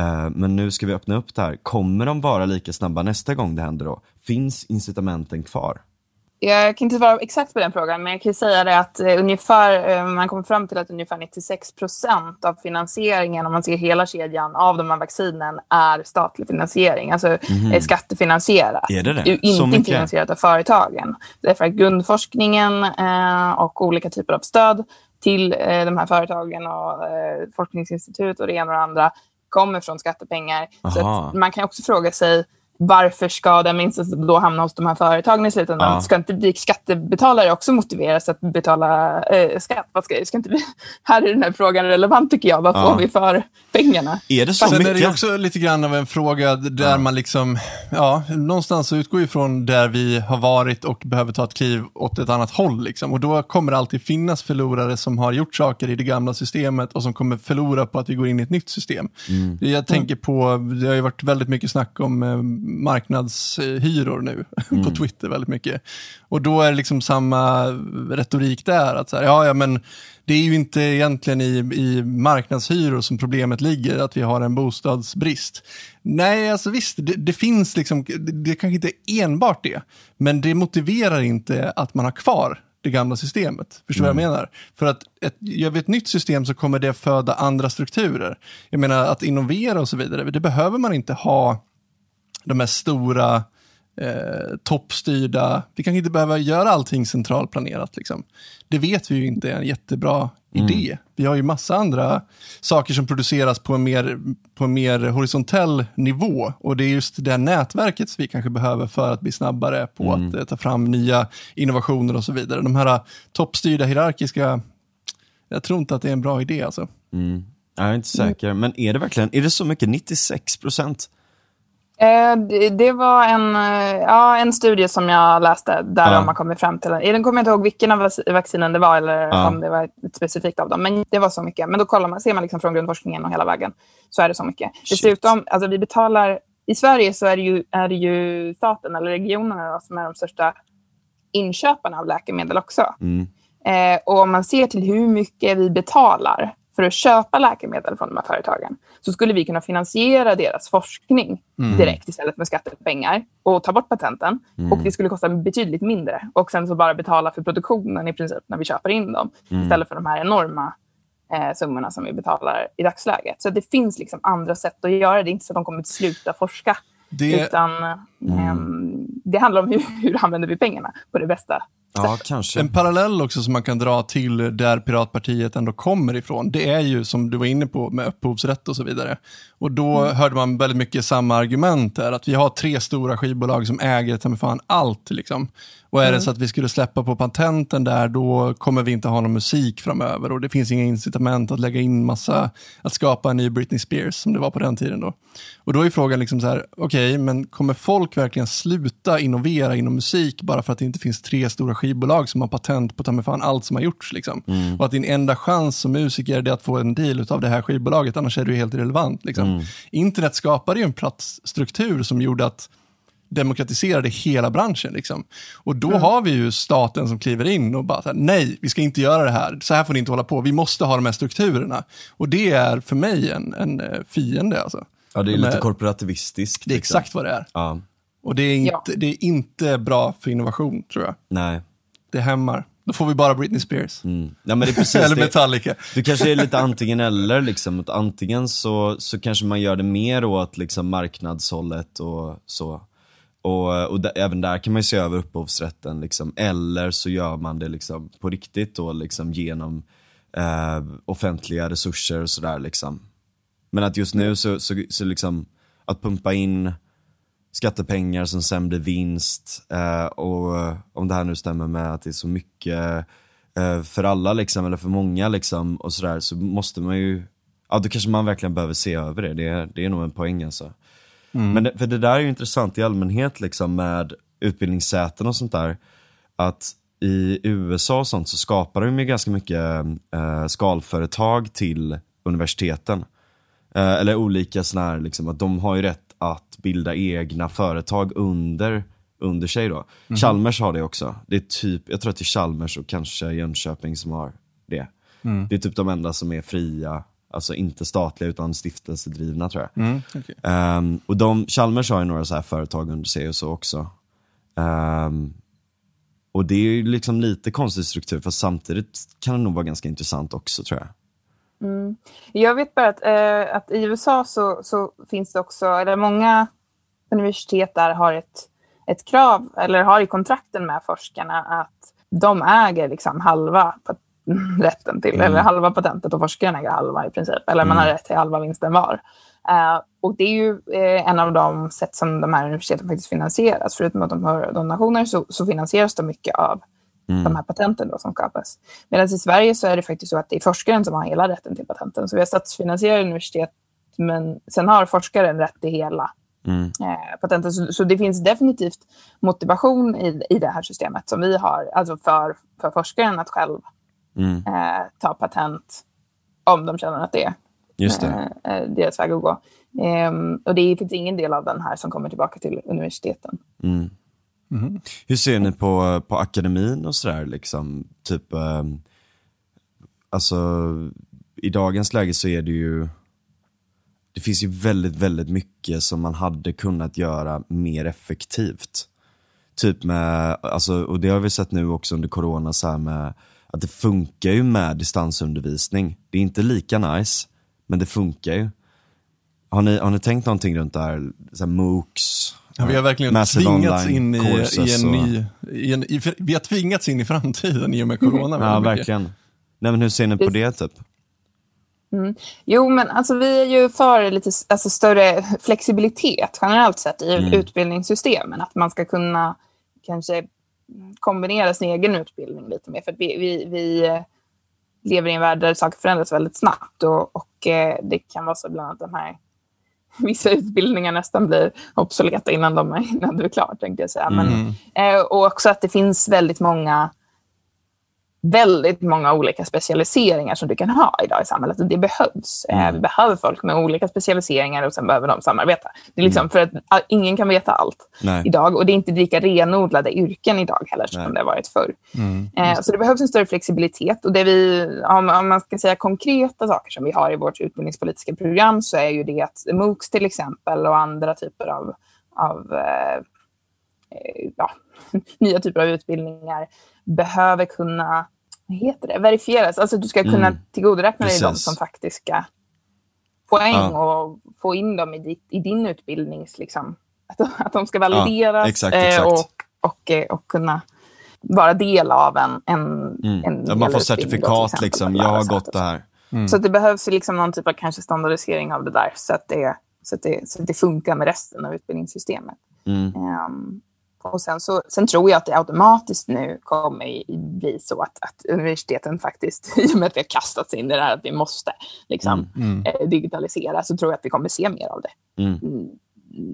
Uh, men nu ska vi öppna upp det här. Kommer de vara lika snabba nästa gång det händer då? Finns incitamenten kvar? Jag kan inte svara exakt på den frågan, men jag kan säga det att uh, ungefär, uh, man kommer fram till att ungefär 96 procent av finansieringen, om man ser hela kedjan av de här vaccinen, är statlig finansiering, alltså mm. skattefinansierat. Är det det? Inte finansierat av företagen. Därför att grundforskningen och olika typer av stöd till de här företagen och forskningsinstitut och det ena och det andra kommer från skattepengar. Så man kan också fråga sig varför ska den vinsten då hamna hos de här företagen i slutändan? Ja. Ska inte vi skattebetalare också motiveras att betala eh, skatt? Vad ska, ska inte vi, här är den här frågan relevant tycker jag. Vad ja. får vi för pengarna? Är det så Sen mycket? är det också lite grann av en fråga där ja. man liksom, ja, någonstans så utgår ifrån där vi har varit och behöver ta ett kliv åt ett annat håll. Liksom. Och då kommer det alltid finnas förlorare som har gjort saker i det gamla systemet och som kommer förlora på att vi går in i ett nytt system. Mm. Jag tänker på, det har ju varit väldigt mycket snack om eh, marknadshyror nu mm. på Twitter väldigt mycket. Och då är det liksom samma retorik där, att så här, ja, ja men det är ju inte egentligen i, i marknadshyror som problemet ligger, att vi har en bostadsbrist. Nej, alltså visst, det, det finns liksom, det, det kanske inte är enbart det, men det motiverar inte att man har kvar det gamla systemet. Förstår du mm. vad jag mm. menar? För att ett, gör vi ett nytt system så kommer det föda andra strukturer. Jag menar att innovera och så vidare, det behöver man inte ha de här stora eh, toppstyrda, vi kanske inte behöver göra allting centralplanerat. Liksom. Det vet vi ju inte är en jättebra mm. idé. Vi har ju massa andra saker som produceras på en, mer, på en mer horisontell nivå och det är just det nätverket som vi kanske behöver för att bli snabbare på mm. att eh, ta fram nya innovationer och så vidare. De här toppstyrda hierarkiska, jag tror inte att det är en bra idé alltså. Mm. Jag är inte säker, men är det verkligen, är det så mycket, 96 procent? Eh, det var en, eh, ja, en studie som jag läste där ja. har kommit fram till, den kommer jag inte ihåg vilken av vaccinen det var eller ja. om det var ett specifikt av dem, men det var så mycket. Men då kollar man, ser man liksom från grundforskningen och hela vägen, så är det så mycket. Shit. Dessutom, alltså vi betalar, i Sverige så är det ju, är det ju staten eller regionerna då, som är de största inköparna av läkemedel också. Mm. Eh, och om man ser till hur mycket vi betalar för att köpa läkemedel från de här företagen så skulle vi kunna finansiera deras forskning Mm. direkt istället med skattepengar och ta bort patenten. Och det skulle kosta betydligt mindre. Och sen så bara betala för produktionen i princip när vi köper in dem istället för de här enorma eh, summorna som vi betalar i dagsläget. Så det finns liksom andra sätt att göra det. Är inte så att de kommer att sluta forska. Det, Utan ehm, det handlar om hur, hur använder vi pengarna på det bästa Ja, kanske. En parallell också som man kan dra till där Piratpartiet ändå kommer ifrån, det är ju som du var inne på med upphovsrätt och så vidare. Och då Mm. hörde man väldigt mycket samma argument där, att vi har tre stora skivbolag som äger ta fan allt. Liksom. Och är det så att vi skulle släppa på patenten där, då kommer vi inte ha någon musik framöver och det finns inga incitament att lägga in massa, att skapa en ny Britney Spears som det var på den tiden då. Och då är frågan liksom så här, okej, men kommer folk verkligen sluta innovera inom musik bara för att det inte finns tre stora skivbolag som har patent på ta fan allt som har gjorts liksom? Och att din enda chans som musiker är att få en deal av det här skivbolaget, annars är du helt irrelevant liksom. Internet skapade ju en platsstruktur som gjorde att demokratiserade hela branschen. Liksom. Och då har vi ju staten som kliver in och bara, här, nej, vi ska inte göra det här. Så här får ni inte hålla på. Vi måste ha de här strukturerna. Och det är för mig en, en eh, fiende. Alltså. Ja, det är De lite är- korporativistiskt. Det är liksom. exakt vad det är. Ja, Och det är, inte, Ja. det är inte bra för innovation, tror jag. nej. Det hämmar. Då får vi bara Britney Spears. Mm. Nej, men det är precis Eller det. Metallica. Du kanske är lite antingen eller liksom. Att antingen så, så kanske man gör det mer åt liksom marknadshållet och så. Och, eh, och d- även där kan man ju se över upphovsrätten liksom. Eller så gör man det liksom på riktigt då liksom genom eh, offentliga resurser och sådär liksom. Men att just nu så, så, så liksom att pumpa in skattepengar som sen blir vinst eh, och om det här nu stämmer med att det är så mycket eh, för alla liksom, eller för många liksom och sådär så måste man ju, ja då kanske man verkligen behöver se över det, det det är nog en poäng alltså. Men det, för det där är ju intressant i allmänhet liksom med utbildningssäten och sånt där, att i USA och sånt så skapar de ju ganska mycket eh, skalföretag till universiteten. Eh, eller olika sådana här, liksom, att de har ju rätt att bilda egna företag under, under sig då. Chalmers har det också. Det är typ, jag tror att det är Chalmers och kanske Jönköping som har det. Det är typ de enda som är fria, alltså inte statliga utan stiftelsedrivna tror jag. Mm, okej. Ehm, och de, Chalmers har ju några så här företag under sig och så också. Ehm, och det är ju liksom lite konstig struktur, fast samtidigt kan det nog vara ganska intressant också tror jag. Jag vet bara att, eh, att i USA så, så finns det också, eller många universitet där har ett, ett krav, eller har i kontrakten med forskarna att de äger liksom halva rätten till, eller halva patentet och forskaren äger halva i princip, eller man har rätt till halva vinsten var. Eh, och det är ju eh, en av de sätt som de här universiteten faktiskt finansieras. Förutom att de har donationer så, så finansieras de mycket av de här patenten då som skapas. Medan i Sverige så är det faktiskt så att det är forskaren som har hela rätten till patenten. Så vi har statsfinansierade universitet, men sen har forskaren rätt till hela Mm. eh, patenten. Så, så det finns definitivt motivation i, i det här systemet som vi har, alltså för, för forskaren att själv Mm. eh, ta patent om de känner att det är Just det. eh, eh, deras väg att gå. Ehm, och det finns ingen del av den här som kommer tillbaka till universiteten. Mm. Hur ser ni på, på akademin och sådär liksom? Typ, eh, alltså i dagens läge så är det ju, det finns ju väldigt, väldigt mycket som man hade kunnat göra mer effektivt. Typ med, alltså, och det har vi sett nu också under corona så här med, att det funkar ju med distansundervisning. Det är inte lika nice, men det funkar ju. Har ni, har ni tänkt någonting runt det här, så här MOOCs? Ja, vi har verkligen tvingats in i, i en och- ny... I en, i, vi har tvingats in i framtiden i och med corona. Ja, väldigt mycket. verkligen. Nej men hur ser ni på det typ? Jo, men alltså, vi är ju för lite alltså, större flexibilitet generellt sett i utbildningssystemen. Att man ska kunna kanske kombinera sin egen utbildning lite mer. För att vi, vi, vi eh, lever i en värld där saker förändras väldigt snabbt. Och, och eh, det kan vara så bland annat de här vissa utbildningar nästan blir obsoleta innan de är, innan du är klar, tänkte jag säga. Men, eh, och också att det finns väldigt många väldigt många olika specialiseringar som du kan ha idag i samhället. Det behövs. Eh, Mm. Vi behöver folk med olika specialiseringar och sen behöver de samarbeta. Det är liksom Mm. för att ah, ingen kan veta allt Nej. idag och det är inte lika renodlade yrken idag heller som Nej. det har varit förr. Mm. Eh, så det behövs en större flexibilitet. Och det vi, om, om man ska säga konkreta saker som vi har i vårt utbildningspolitiska program så är ju det att MOOCs till exempel och andra typer av, av eh, ja, nya typer av utbildningar behöver kunna vad heter det, verifieras. Alltså du ska kunna Mm. tillgodoräkna dig de som faktiska poäng Ja. och få in dem i, ditt, i din utbildnings... Liksom, att, de- att de ska valideras exakt, eh, exakt. och, och, eh, och kunna vara del av en, en, Mm. en Ja, man får utbildning då, certifikat exempel, liksom. Jag har gått det här. Mm. Så att det behövs liksom någon typ av kanske standardisering av det där så att det, så att det, så att det funkar med resten av utbildningssystemet. Mm. Ehm, och sen, så, sen tror jag att det automatiskt nu kommer bli så att, att universiteten faktiskt, i och med att vi har kastats in i det här att vi måste liksom, Mm. eh, digitalisera, så tror jag att vi kommer se mer av det Mm. mm,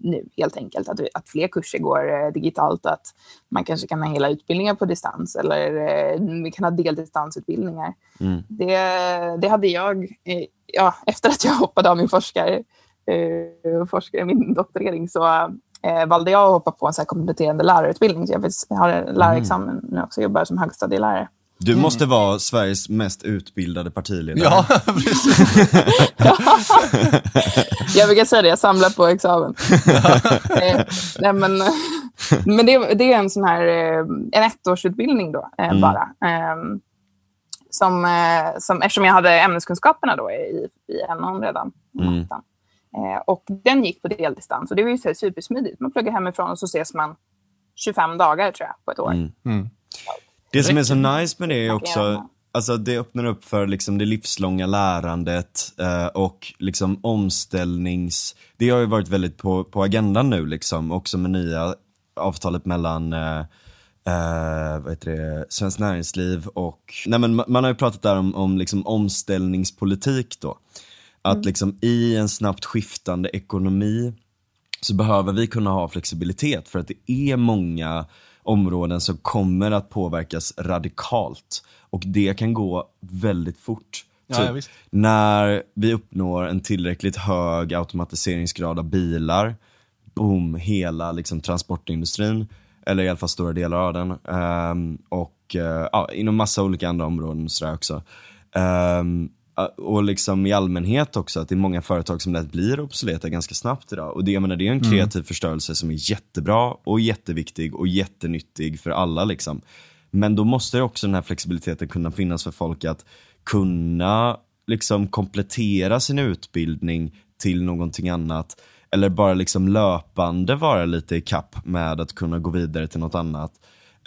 nu helt enkelt. Att, att fler kurser går eh, digitalt, att man kanske kan ha hela utbildningar på distans eller eh, vi kan ha deldistansutbildningar. Mm. Det, det hade jag, ja, efter att jag hoppade av min forskare, eh, forskare min doktorering så eh, valde jag att hoppa på en så här kompletterande lärarutbildning. Så jag har en lärarexamen nu också, jobbar som högstadielärare. Du måste vara Sveriges mest utbildade partiledare. Ja, precis. Jag brukar säga det, jag samlar på examen. eh, nej, men men det, det är en sån här eh, en ettårsutbildning då, eh, Mm. bara. Eh, som, som, eftersom jag hade ämneskunskaperna då i, i NOn redan. Mm. Eh, och den gick på deldistans och det var ju så här supersmidigt. Man pluggar hemifrån och så ses man 25 dagar tror jag på ett år. Mm. Mm. Det som är så nice med det är också, alltså det öppnar upp för liksom det livslånga lärandet eh, och liksom omställnings, det har ju varit väldigt på, på agendan nu liksom, också med nya avtalet mellan eh, eh, vad heter det, Svenskt Näringsliv och, nej men ma- man har ju pratat där om, om liksom omställningspolitik då. Att liksom i en snabbt skiftande ekonomi så behöver vi kunna ha flexibilitet för att det är många områden som kommer att påverkas radikalt och det kan gå väldigt fort. Ja, Typ ja, visst. när vi uppnår en tillräckligt hög automatiseringsgrad av bilar, boom, hela liksom, transportindustrin, eller i alla fall stora delar av den, ehm, och eh, ja, inom massa olika andra områden sådär också. Ehm, och liksom i allmänhet också, att det är många företag som lätt blir obsoleta ganska snabbt idag. Och det, jag menar, det är en kreativ förstörelse som är jättebra och jätteviktig och jättenyttig för alla. Liksom. Men då måste också den här flexibiliteten kunna finnas för folk att kunna liksom komplettera sin utbildning till någonting annat. Eller bara liksom löpande vara lite i kapp med att kunna gå vidare till något annat.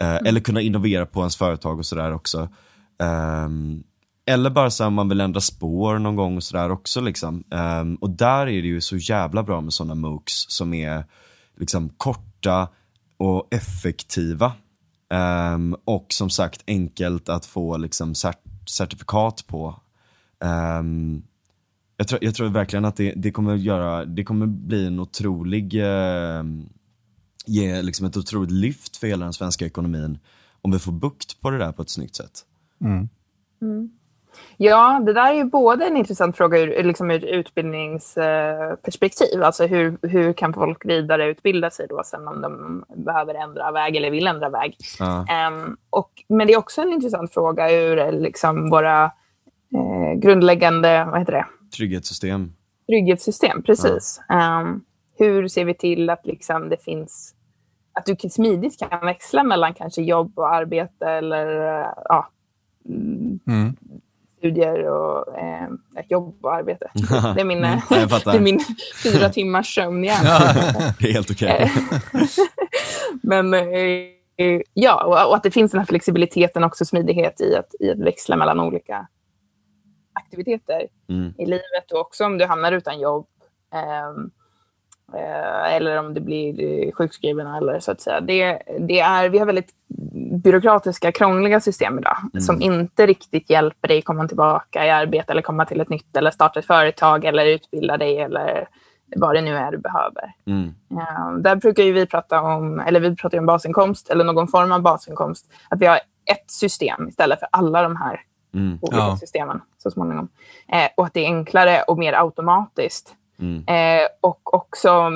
Eh, Eller kunna innovera på ens företag och sådär också. Ehm, eller bara så här, om man vill ändra spår någon gång och sådär också liksom. Ehm, och där är det ju så jävla bra med sådana MOOCs som är liksom korta och effektiva. Ehm, och som sagt enkelt att få liksom cert- certifikat på. Ehm, jag, tror, jag tror verkligen att det, det kommer göra, det kommer bli en otrolig, eh, ge liksom ett otroligt lyft för hela den svenska ekonomin om vi får bukt på det där på ett snyggt sätt. Mm. Ja, det där är ju både en intressant fråga ur, liksom ur utbildningsperspektiv. Alltså hur, hur kan folk vidareutbilda sig då sen om de behöver ändra väg eller vill ändra väg. Ja. Ehm, och, men det är också en intressant fråga ur eh, liksom våra eh, grundläggande vad heter det? Trygghetssystem. trygghetssystem. Precis. Ehm, hur ser vi till att liksom det finns att du smidigt kan växla mellan kanske jobb och arbete eller eh, ja, Mm. Studier och eh, jobb och arbete. Det är min, Mm, det är min fyra timmars sömn igen. Det är helt okej. Men eh, ja, och, och att det finns den här flexibiliteten också, smidighet i att, i att växla mellan olika aktiviteter Mm. i livet och också om du hamnar utan jobb. eh, eller om du blir eh, sjukskriven eller så att säga. Det, det är, vi har väldigt byråkratiska, krångliga system idag som inte riktigt hjälper dig komma tillbaka i arbete eller komma till ett nytt eller starta ett företag eller utbilda dig eller vad det nu är du behöver. Mm. Ja, där brukar ju vi prata om, eller vi pratar ju om basinkomst eller någon form av basinkomst. Att vi har ett system istället för alla de här Mm. olika Ja. systemen så småningom. Eh, och att det är enklare och mer automatiskt. Mm. Eh, och också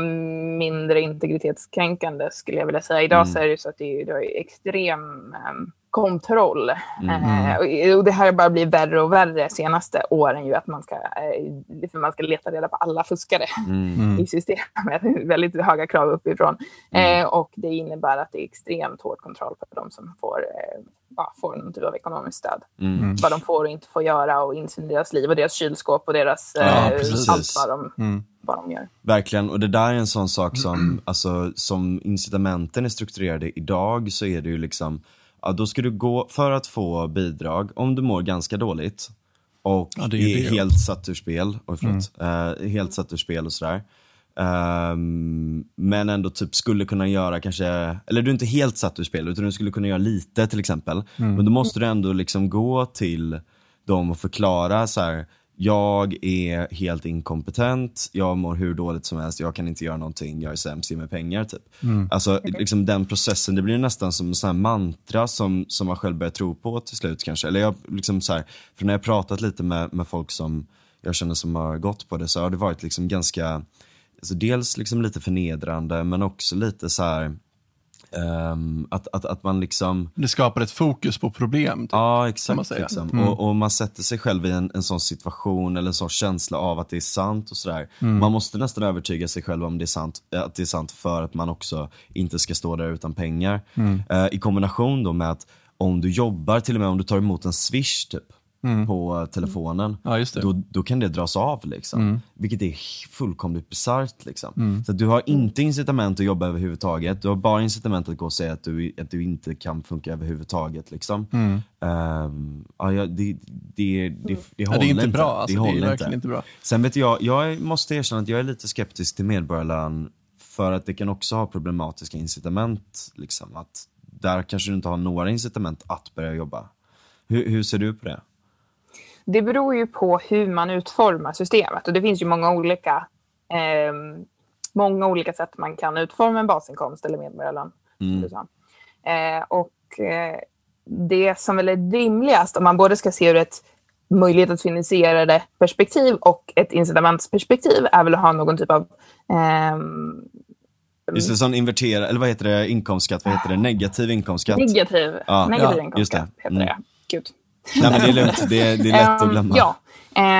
mindre integritetskränkande skulle jag vilja säga. Idag Mm. så är det så att det är, det är extrem eh, kontroll. Mm. Eh, och, det här bara blir värre och värre senaste åren ju att man ska, eh, för man ska leta reda på alla fuskare Mm. Mm. i systemet. Väldigt höga krav uppifrån. Eh, och det innebär att det är extremt hård kontroll på de som får, eh, ja, får någon typ av ekonomiskt stöd. Mm. Vad de får och inte får göra och insyn i deras liv och deras kylskåp och deras Ja, eh, allt vad de, Mm. Verkligen, och det där är en sån sak som, alltså som incitamenten är strukturerade idag så är det ju liksom, ja då ska du gå, för att få bidrag, om du mår ganska dåligt och Ja, det är är. Mm. helt satt ur spel, oj förlåt, eh, helt satt ur spel och sådär. Ehm, men ändå typ skulle kunna göra kanske, eller du är inte helt satt ur spel utan du skulle kunna göra lite till exempel. Mm. Men då måste du ändå liksom gå till dem och förklara så här. Jag är helt inkompetent, jag mår hur dåligt som helst, jag kan inte göra någonting, jag är sämst, ge mig pengar typ. Alltså liksom den processen, det blir nästan som en sån här mantra som, som man själv börjar tro på till slut kanske. Eller jag liksom så här, för när jag har pratat lite med, med folk som jag känner som har gått på det så har det varit liksom ganska, alltså dels liksom lite förnedrande men också lite så här ehm, att, att, att man liksom Det skapar ett fokus på problem. Typ. Ja, man exakt. säga. Liksom. Mm. Och, och man sätter sig själv i en, en sån situation eller en sån känsla av att det är sant och sådär. Mm. Man måste nästan övertyga sig själv om det är sant, att det är sant för att man också inte ska stå där utan pengar. Mm. Eh, I kombination då med att om du jobbar, till och med om du tar emot en swish typ, på eh, telefonen, Mm. Ja, det. Då, då kan det dras av. Liksom. Mm. Vilket är fullkomligt bisarrt. Liksom. Så att du har inte incitament att jobba överhuvudtaget. Du har bara incitament att gå och säga att du, att du inte kan funka överhuvudtaget. Liksom. Mm. Ehm, ja, ja, det, det, det, det, Ja, håller det är inte bra. Alltså, det det, är verkligen inte. inte bra. Sen vet jag, jag måste erkänna att jag är lite skeptisk till medborgarlön för att det kan också ha problematiska incitament. Liksom, att där kanske du inte har några incitament att börja jobba. Hur, hur ser du på det? Det beror ju på hur man utformar systemet och det finns ju många olika, ehm, många olika sätt man kan utforma en basinkomst eller medborgarlön. Mm. Eh, och eh, det som väl är rimligast om man både ska se ur ett möjlighet att finansiera det perspektiv och ett incitamentsperspektiv är väl att ha någon typ av ehm, Just det, sån invertera, eller vad heter det, inkomstskatt, vad heter det, negativ inkomstskatt? negativ, Ja, negativ ja, inkomstskatt heter det. Gud. Nej men det är lugnt, det är, det är lätt att Ehm, glömma. Ja,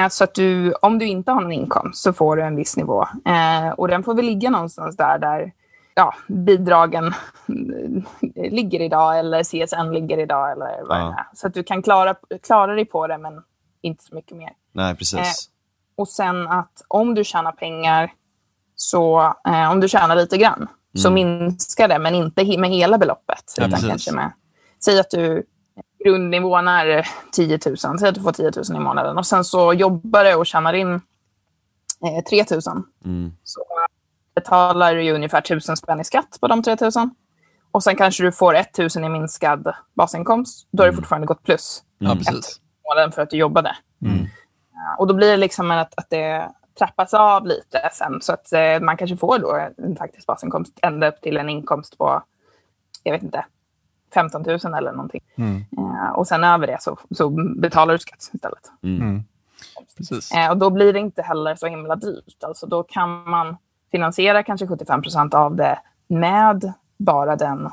eh, så att du, om du inte har någon inkomst så får du en viss nivå. Eh, och den får väl ligga någonstans där, där ja, bidragen eh, ligger idag eller CSN ligger idag eller vad Ja. det är. Så att du kan klara, klara dig på det men inte så mycket mer. Nej precis. Och sen att om du tjänar pengar, så eh, om du tjänar lite grann, så minskar det, men inte he- med hela beloppet. Ja, utan precis. kanske med, säg att du grundnivån är 10 000, säg att du får 10 000 i månaden och sen så jobbar du och tjänar in eh, 3 000. Mm. Så betalar du ungefär 1000 spänn i skatt på de 3 000. Och sen kanske du får 1 000 i minskad basinkomst. Då har du fortfarande gått plus Ja, Mm. precis. månaden för att du jobbade. Mm. Ja, Och då blir det liksom att, att det trappas av lite sen. Så att eh, man kanske får då en faktisk basinkomst ända upp till en inkomst på, jag vet inte, 15 000 eller någonting. Mm. Eh, och sen över det så, så betalar du skatt istället. Mm. Precis. Eh, och då blir det inte heller så himla dyrt. Alltså då kan man finansiera kanske 75 procent av det med bara den,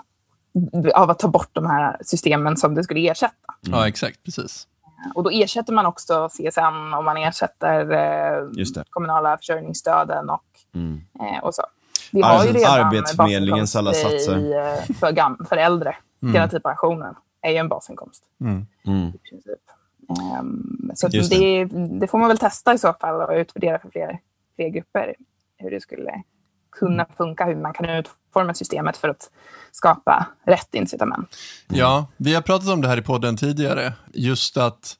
av att ta bort de här systemen som det skulle ersätta. Ja, exakt. Precis. Och då ersätter man också CSN och man ersätter eh, kommunala försörjningsstöden och, Mm. eh, och så. Vi har ju redan Arbetsförmedlingens alla satser. I, eh, för, gam- för äldre. Garantipensionen är ju en basinkomst Mm. Mm. i princip. Ehm, så Just det. Det, får man väl testa i så fall och utvärdera för fler, fler grupper. Hur det skulle kunna funka, hur man kan utforma systemet för att skapa rätt incitament. Ja, vi har pratat om det här i podden tidigare. Just att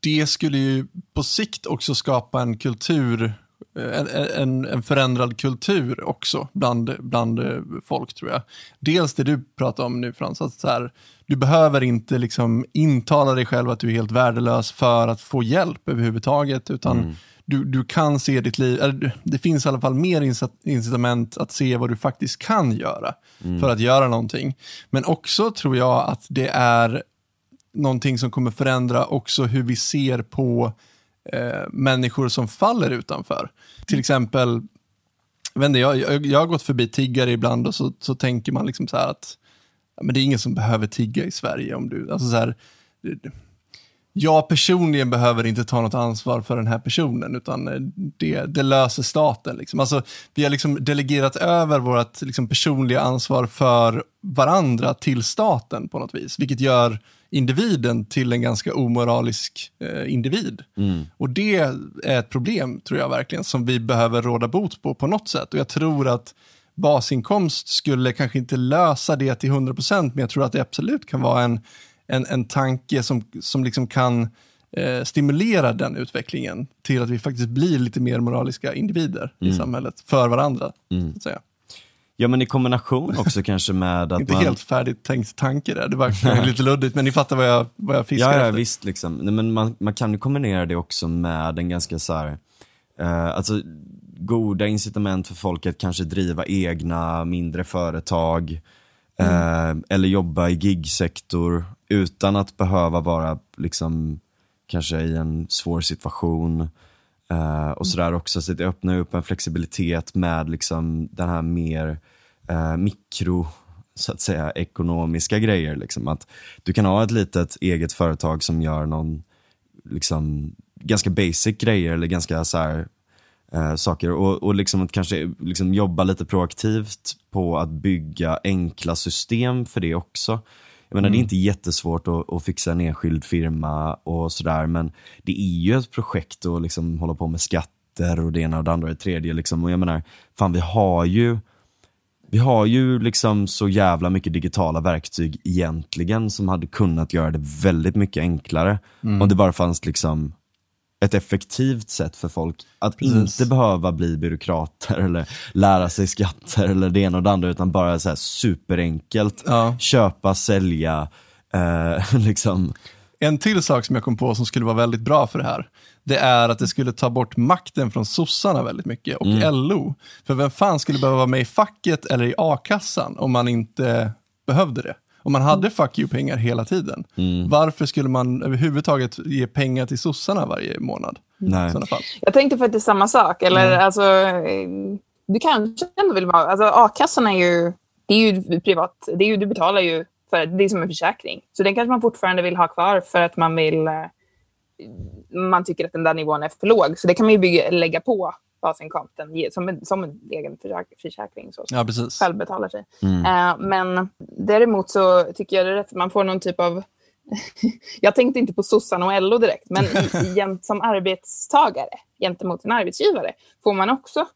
det skulle ju på sikt också skapa en kultur en, en, en förändrad kultur också bland, bland eh, folk tror jag. Dels det du pratar om nu Frans, att så här, du behöver inte liksom intala dig själv att du är helt värdelös för att få hjälp överhuvudtaget, utan mm. du, du kan se ditt liv, eller, det finns i alla fall mer incitament att se vad du faktiskt kan göra mm. för att göra någonting. Men också tror jag att det är någonting som kommer förändra också hur vi ser på eh, människor som faller utanför. Till exempel, jag, jag, jag har gått förbi tiggare ibland och så, så tänker man liksom så här att men det är ingen som behöver tigga i Sverige. om du, alltså så här, jag personligen behöver inte ta något ansvar för den här personen, utan eh, det, det löser staten. Liksom. Alltså, vi har liksom delegerat över vårt liksom, personliga ansvar för varandra till staten på något vis, vilket gör individen till en ganska omoralisk eh, individ. Mm. Och det är ett problem, tror jag verkligen, som vi behöver råda bot på på något sätt. Och jag tror att basinkomst skulle kanske inte lösa det till 100%, men jag tror att det absolut kan vara en, en, en tanke som, som liksom kan eh, stimulera den utvecklingen till att vi faktiskt blir lite mer moraliska individer mm. i samhället, för varandra. Mm. Så. Ja men i kombination också kanske med att Inte man... helt färdigt tänkt tanke där, det var lite luddigt men ni fattar vad jag, vad jag fiskar ja, ja, efter. visst liksom. Nej, men man, man kan ju kombinera det också med en ganska så här, eh, alltså goda incitament för folk att kanske driva egna mindre företag mm. eh, eller jobba i gigsektor utan att behöva vara liksom kanske i en svår situation. Uh, och sådär också, så det öppnar upp en flexibilitet med liksom den här mer uh, mikro, så att säga, ekonomiska grejer. Liksom. Att du kan ha ett litet eget företag som gör någon, liksom, ganska basic grejer eller ganska så här, uh, saker och, och liksom att kanske liksom jobba lite proaktivt på att bygga enkla system för det också. Jag menar, mm. Det är mm. inte jättesvårt att, att, fixa en enskild firma och sådär, men det är ju ett projekt att liksom hålla på med skatter och det ena och det andra och det tredje. Liksom. Och jag menar, fan vi har ju vi har ju liksom så jävla mycket digitala verktyg egentligen som hade kunnat göra det väldigt mycket enklare. Mm. Om det bara fanns liksom ett effektivt sätt för folk att Precis. inte behöva bli byråkrater eller lära sig skatter eller det ena och det andra utan bara så här superenkelt ja. köpa, sälja, eh, liksom. En till sak som jag kom på som skulle vara väldigt bra för det här, det är att det skulle ta bort makten från sossarna väldigt mycket och mm. LO. För vem fan skulle behöva vara med i facket eller i a-kassan om man inte behövde det? Om man hade fuck you-pengar hela tiden, mm. varför skulle man överhuvudtaget ge pengar till sossarna varje månad? Nej. Jag tänkte faktiskt samma sak. Eller, mm. alltså, du kanske ändå vill vara... Alltså, a-kassan är ju, det är ju privat. Det är ju, du betalar ju för det är som en försäkring. Så den kanske man fortfarande vill ha kvar för att man vill... Eh, man tycker att den där nivån är för låg. Så det kan man ju bygga, lägga på basinkomsten som en, som en egen försäkring. Så, ja, precis. Själv betalar sig. Mm. Uh, men däremot så tycker jag det är rätt att man får någon typ av... jag tänkte inte på sossarna och LO direkt, men som arbetstagare gentemot sin arbetsgivare får man också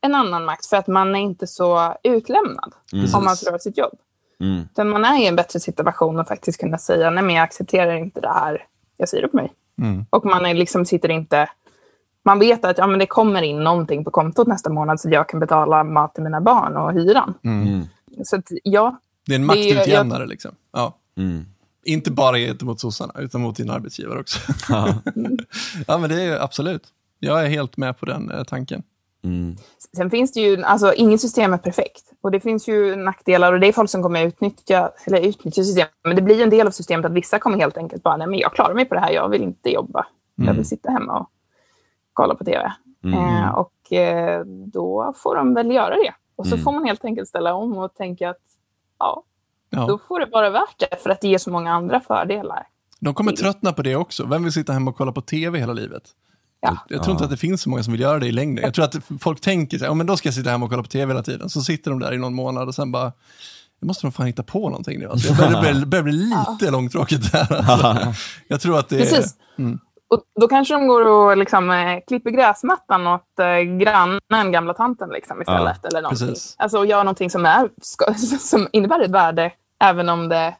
en annan makt för att man är inte så utlämnad mm. om man förlorar sitt jobb. Mm. Utan man är i en bättre situation att faktiskt kunna säga nej men jag accepterar inte det här, jag säger upp mig. Mm. Och man är liksom, sitter inte man vet att ja, men det kommer in någonting på kontot nästa månad så jag kan betala mat till mina barn och hyran. Mm. Så att, ja. Det är en maktutjämnare jag... liksom. Ja. Mm. Inte bara gentemot sossarna, utan mot din arbetsgivare också. Ja. ja, men det är absolut. Jag är helt med på den eh, tanken. Mm. Sen finns det ju, alltså inget system är perfekt. Och det finns ju nackdelar och det är folk som kommer utnyttja, eller utnyttja systemet. Men det blir en del av systemet att vissa kommer helt enkelt bara, nej men jag klarar mig på det här, jag vill inte jobba. Jag vill mm. sitta hemma och kolla på tv. Mm. Eh, och eh, då får de väl göra det. Och så mm. får man helt enkelt ställa om och tänka att ja, ja, då får det vara värt det för att det ger så många andra fördelar. De kommer tröttna på det också. Vem vill sitta hemma och kolla på tv hela livet? Ja. Jag, tror inte att det finns så många som vill göra det i längden. Jag tror att folk tänker så här, men då ska jag sitta hemma och kolla på tv hela tiden. Så sitter de där i någon månad och sen bara, jag måste nog fan hitta på någonting nu. Alltså, jag börjar, börjar, bli lite ja. långtråkigt där. Alltså. Jag tror att det Precis. är... Mm. Och då kanske de går och liksom, eh, klipper gräsmattan åt eh, grannen, gamla tanten liksom, istället. Ja, eller någonting. Alltså gör någonting som, är, som innebär ett värde, även om det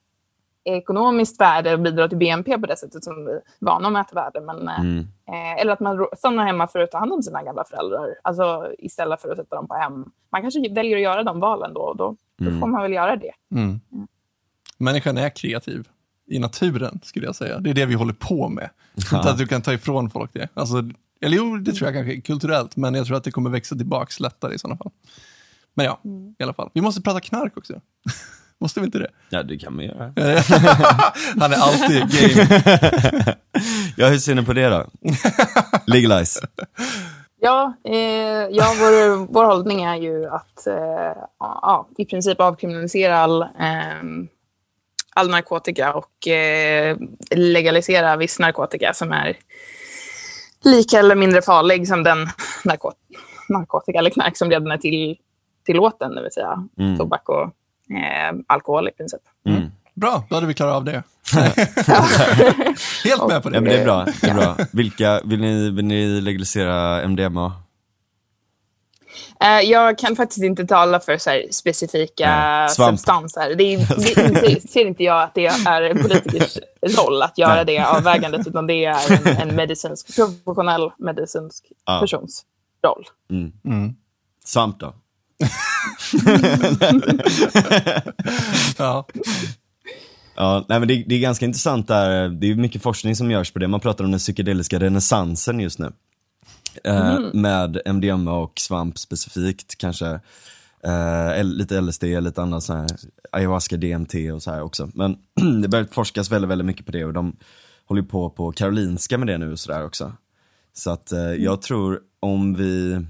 ekonomiskt värde och bidrar till BNP på det sättet som vi är vana att mäta värde. Men, eh, Mm. eh, eller att man stannar hemma för att ta hand om sina gamla föräldrar. Alltså istället för att sätta dem på hem. Man kanske väljer att göra de valen då och då. Då Mm. får man väl göra det. Mm. Människan är kreativ i naturen, skulle jag säga. Det är det vi håller på med. Inte att du kan ta ifrån folk det. Alltså, eller jo, det tror jag kanske är kulturellt, men jag tror att det kommer växa tillbaka lättare i sådana fall. Men ja, i alla fall. Vi måste prata knark också. måste vi inte det? Ja, det kan man göra. Han är alltid game. Ja, hur ser ni på det då? Legalize. Ja, eh, ja vår, vår hållning är ju att eh, ja, i princip avkriminalisera all, eh, all narkotika och eh, legalisera viss narkotika som är lika eller mindre farlig som den narkot narkotika eller knark som redan är till, tillåten, det vill säga Mm. tobak och eh, alkohol i princip. Mm. Bra, då hade vi klarat av det. Helt med på Ja, det. men det är bra. Det är bra. Vilka, vill, ni, vill ni legalisera MDMA? Eh, jag kan faktiskt inte tala för så här, specifika substanser. Det, är, det ser inte jag att det är en politikers roll att göra Nej. det avvägandet, utan det är en, en medicinsk, professionell medicinsk Ja. persons roll. Mm. Mm. Svamp då? Ja. Ja, nej, men det, det är ganska intressant där, det är mycket forskning som görs på det. Man pratar om den psykedeliska renässansen just nu. Eh, Med MDMA och svamp specifikt kanske. Eh, lite LSD, lite annat så här, ayahuasca, DMT och så här också. Men det börjar forskas väldigt, väldigt mycket på det och de håller på på Karolinska med det nu och sådär också. Så att eh, jag tror om vi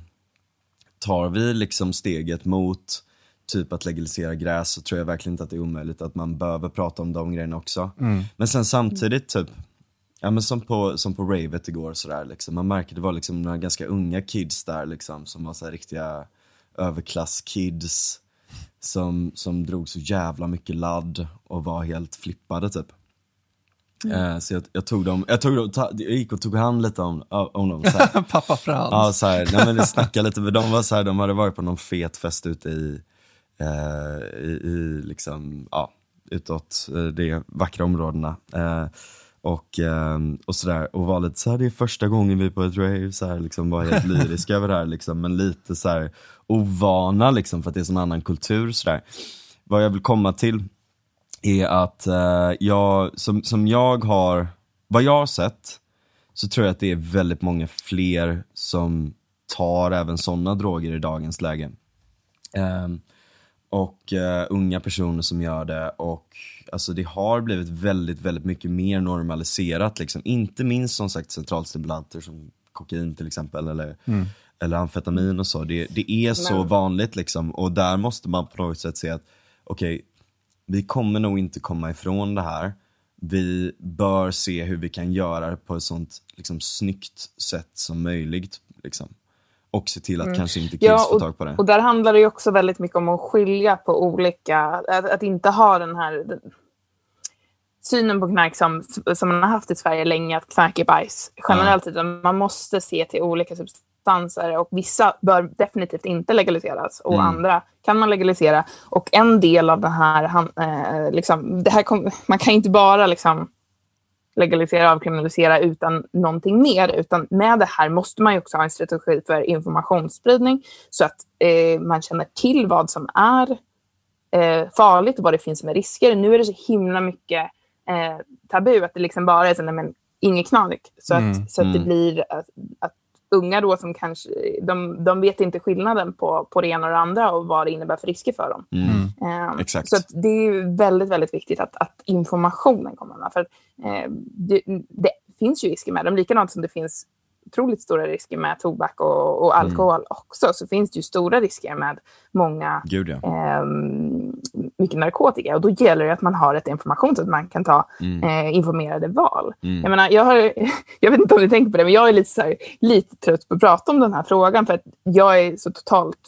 tar vi liksom steget mot typ att legalisera gräs så tror jag verkligen inte att det är omöjligt att man behöver prata om de grejerna också. Men sen samtidigt typ, ja men som på, som på ravet igår sådär liksom, man märker det var liksom några ganska unga kids där liksom som var så här riktiga överklasskids som, som drog så jävla mycket ladd och var helt flippade typ. Eh, så jag, jag tog dem, jag, tog dem, ta, jag gick och tog hand lite om, om dem så här. Pappa Frans. Ja, så här, nej, men det snackade lite med dem, var så här, de hade varit på någon fet fest ute i, eh, i, i liksom, ja, utåt eh, de vackra områdena. Eh, och, eh, och sådär, och var lite så här, det är första gången vi på ett rave, så här, liksom, var helt lyriska över det här, liksom, men lite så här ovana liksom, för att det är sån annan kultur. Så där. Vad jag vill komma till är att eh, jag, som, som jag har, vad jag har sett, så tror jag att det är väldigt många fler som tar även sådana droger i dagens läge. Ehm, och eh, unga personer som gör det och alltså det har blivit väldigt, väldigt mycket mer normaliserat liksom. Inte minst som sagt centralstimulanter som kokain till exempel eller, eller amfetamin och så. Det, det är så Men- vanligt liksom och där måste man på något sätt se att okej, vi kommer nog inte komma ifrån det här. Vi bör se hur vi kan göra det på ett sånt liksom, snyggt sätt som möjligt. Liksom. Och se till att kanske inte kids Mm. Ja, får tag på det. och där handlar det ju också väldigt mycket om att skilja på olika, att, att inte ha den här den, synen på knark som, som man har haft i Sverige länge, att knark är bajs generellt. Utan man måste se till olika substanser och vissa bör definitivt inte legaliseras och Mm. andra kan man legalisera. Och en del av den här, han, eh, liksom, det här kom, man kan inte bara liksom legalisera avkriminalisera utan någonting mer. Utan med det här måste man också ha en strategi för informationsspridning så att eh, man känner till vad som är eh, farligt och vad det finns med risker. Nu är det så himla mycket eh, tabu att det liksom bara är så, nej, men, inget knark. Så att, Mm, så att det mm. blir att, att unga då som kanske, de, de vet inte skillnaden på, på det ena och det andra och vad det innebär för risker för dem. Mm. Eh, Exakt. Så att det är väldigt, väldigt viktigt att, att informationen kommer med. För eh, det, det finns ju risker med dem, likadant som det finns otroligt stora risker med tobak och, och alkohol också, så finns det ju stora risker med många Gud ja. eh, mycket narkotika. Och då gäller det att man har ett information så att man kan ta Mm. eh, informerade val. Mm. Jag, menar, jag, har, jag vet inte om ni tänker på det, men jag är lite, så här, lite trött på att prata om den här frågan för att jag är så totalt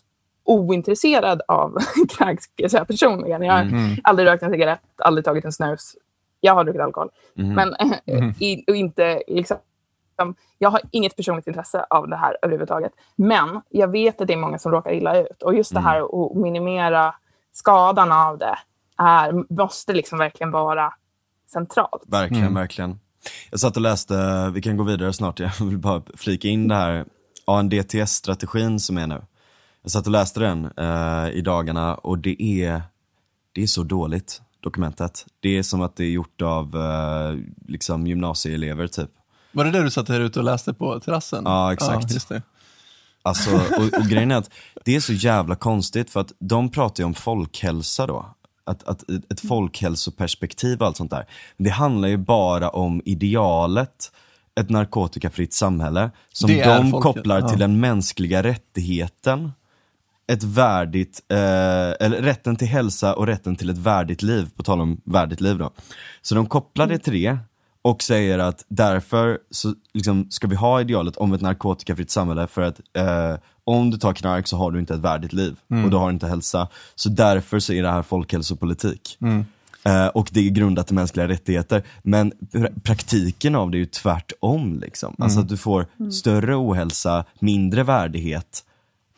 ointresserad av knark personligen. Jag har Mm. aldrig rökt en cigarett, aldrig tagit en snus. Jag har druckit alkohol. Mhm. Men eh, i, och inte liksom, jag har inget personligt intresse av det här överhuvudtaget. Men jag vet att det är många som råkar illa ut. Och just det här att minimera skadan av det är, måste liksom verkligen vara centralt. Verkligen, Mm. verkligen. Jag satt och läste, vi kan gå vidare snart, jag vill bara flika in det här ANDTS-strategin som är nu. Jag satt och läste den eh, i dagarna och det är, det är så dåligt, dokumentet. Det är som att det är gjort av eh, liksom gymnasieelever typ. Var det det du satt här ute och läste på terrassen? Ja, exakt. just det. Alltså, och, och grejen är att det är så jävla konstigt för att de pratar ju om folkhälsa då. Att, att, ett folkhälsoperspektiv och allt sånt där. Men det handlar ju bara om idealet, ett narkotikafritt samhälle, som Det de kopplar ja. till den mänskliga rättigheten. Ett värdigt, eh, eller rätten till hälsa och rätten till ett värdigt liv, på tal om värdigt liv då. Så de kopplar det till det och säger att därför så liksom, ska vi ha idealet om ett narkotikafritt samhälle för att eh, om du tar knark så har du inte ett värdigt liv och du har inte hälsa. Så därför så är det här folkhälsopolitik. Eh, och det är grundat i mänskliga rättigheter. Men pra- praktiken av det är ju tvärtom. Liksom. Alltså att du får större ohälsa, mindre värdighet.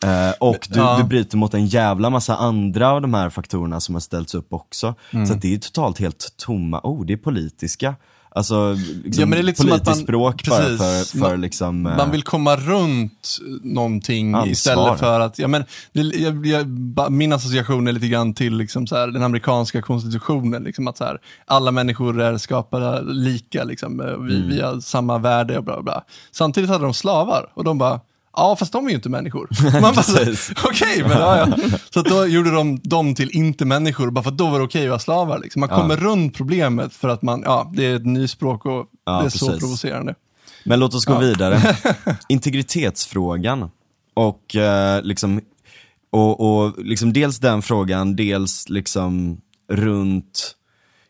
Eh, och du, Ja. du bryter mot en jävla massa andra av de här faktorerna som har ställts upp också. Så att det är totalt helt tomma ord, det är politiska. Alltså liksom, Ja, men det är lite politiskt man- språk bara precis. för, för Man- liksom... eh, Man vill komma runt någonting Ansvar. istället för att, ja men, det, jag, jag, min association är lite grann till liksom så här, den amerikanska konstitutionen, liksom att så här, alla människor är skapade lika, liksom, eh, vi, Mm. vi har samma värde och bla, bla. Samtidigt hade de slavar och de bara, ja fast de är ju inte människor. Man bara, så okej, men ja, ja. Så då gjorde de dem till inte-människor, bara för att då var det okej att vara slavar. Liksom. Man kommer runt problemet för att man, ja, det är ett nyspråk och Ja, det är så precis. provocerande. Men låt oss gå vidare. Integritetsfrågan. Och, eh, liksom, och, och liksom dels den frågan, dels liksom runt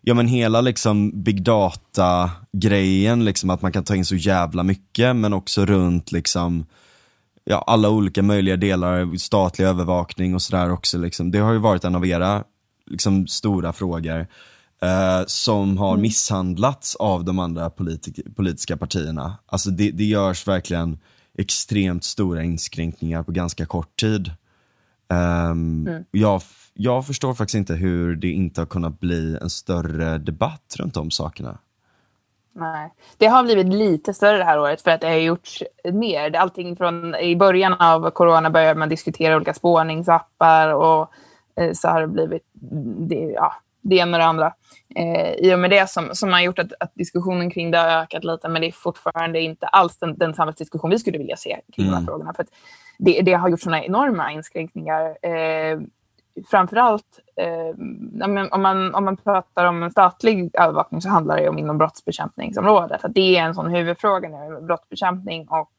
Ja men hela liksom big data-grejen, liksom att man kan ta in så jävla mycket, men också runt liksom ja, alla olika möjliga delar, statlig övervakning och sådär också. Liksom. Det har ju varit en av era liksom, stora frågor eh, som har misshandlats av de andra politik- politiska partierna. Alltså det, det görs verkligen extremt stora inskränkningar på ganska kort tid. Ehm, jag, f- jag förstår faktiskt inte hur det inte har kunnat bli en större debatt runt de sakerna. Nej. Det har blivit lite större det här året för att det har gjorts mer. Allting från i början av corona började man diskutera olika spårningsappar och eh, så har det blivit det, ja, det ena och det andra. Eh, I och med det som, som har gjort att, att diskussionen kring det har ökat lite men det är fortfarande inte alls den, den samhällsdiskussion vi skulle vilja se kring de här Mm. frågorna. För det, det har gjort sådana enorma inskränkningar. Eh, framförallt eh, om, man, om man pratar om en statlig övervakning så handlar det om inom brottsbekämpningsområdet. Att det är en sån huvudfråga nu, brottsbekämpning och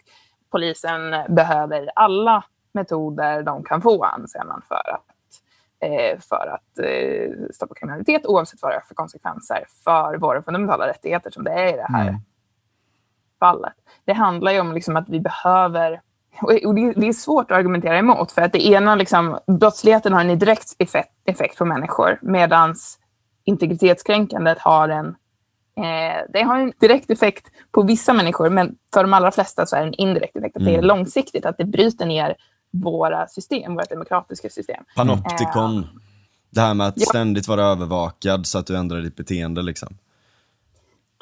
polisen behöver alla metoder de kan få anser man för att, eh, för att eh, stoppa kriminalitet oavsett vad det är för konsekvenser för våra fundamentala rättigheter som det är i det här Mm. fallet. Det handlar ju om liksom att vi behöver och det, är svårt att argumentera emot för att det ena, liksom, brottsligheten har en direkt effekt, effekt på människor medan integritetskränkandet har en eh, det har en direkt effekt på vissa människor men för de allra flesta så är det en indirekt effekt. Att det är Mm. långsiktigt, att det bryter ner våra system, våra demokratiska system. Panoptikon. Det här med att Ja. ständigt vara övervakad så att du ändrar ditt beteende liksom.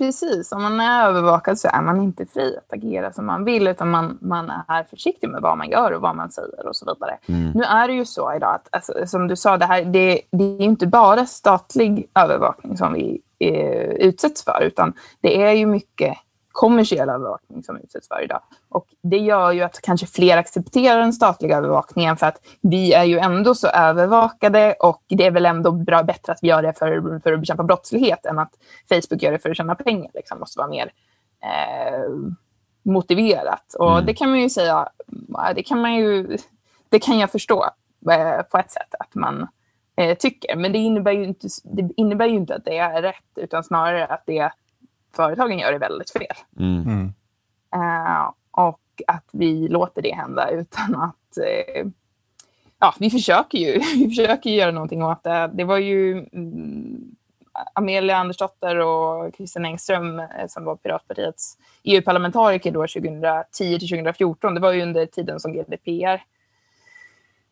Precis, om man är övervakad så är man inte fri att agera som man vill utan man, man är försiktig med vad man gör och vad man säger och så vidare. Nu är det ju så idag att, alltså, som du sa, det, här, det, det är inte bara statlig övervakning som vi eh, utsätts för utan det är ju mycket kommersiell övervakning som utsätts för idag. Och det gör ju att kanske fler accepterar den statliga övervakningen för att vi är ju ändå så övervakade och det är väl ändå bra, bättre att vi gör det för, för att bekämpa brottslighet än att Facebook gör det för att tjäna pengar. Liksom. måste vara mer eh, motiverat. Och Mm. det kan man ju säga, det kan man ju, det kan jag förstå eh, på ett sätt att man eh, tycker. Men det innebär, ju inte, det innebär ju inte att det är rätt utan snarare att det företagen gör är väldigt fel. Mm. Mm. Eh, och att vi låter det hända utan att... Eh, ja, vi försöker ju vi försöker göra någonting åt det. Det var ju mm, Amelia Andersdotter och Christian Engström eh, som var Piratpartiets EU-parlamentariker då 2010 till 2014. Det var ju under tiden som GDPR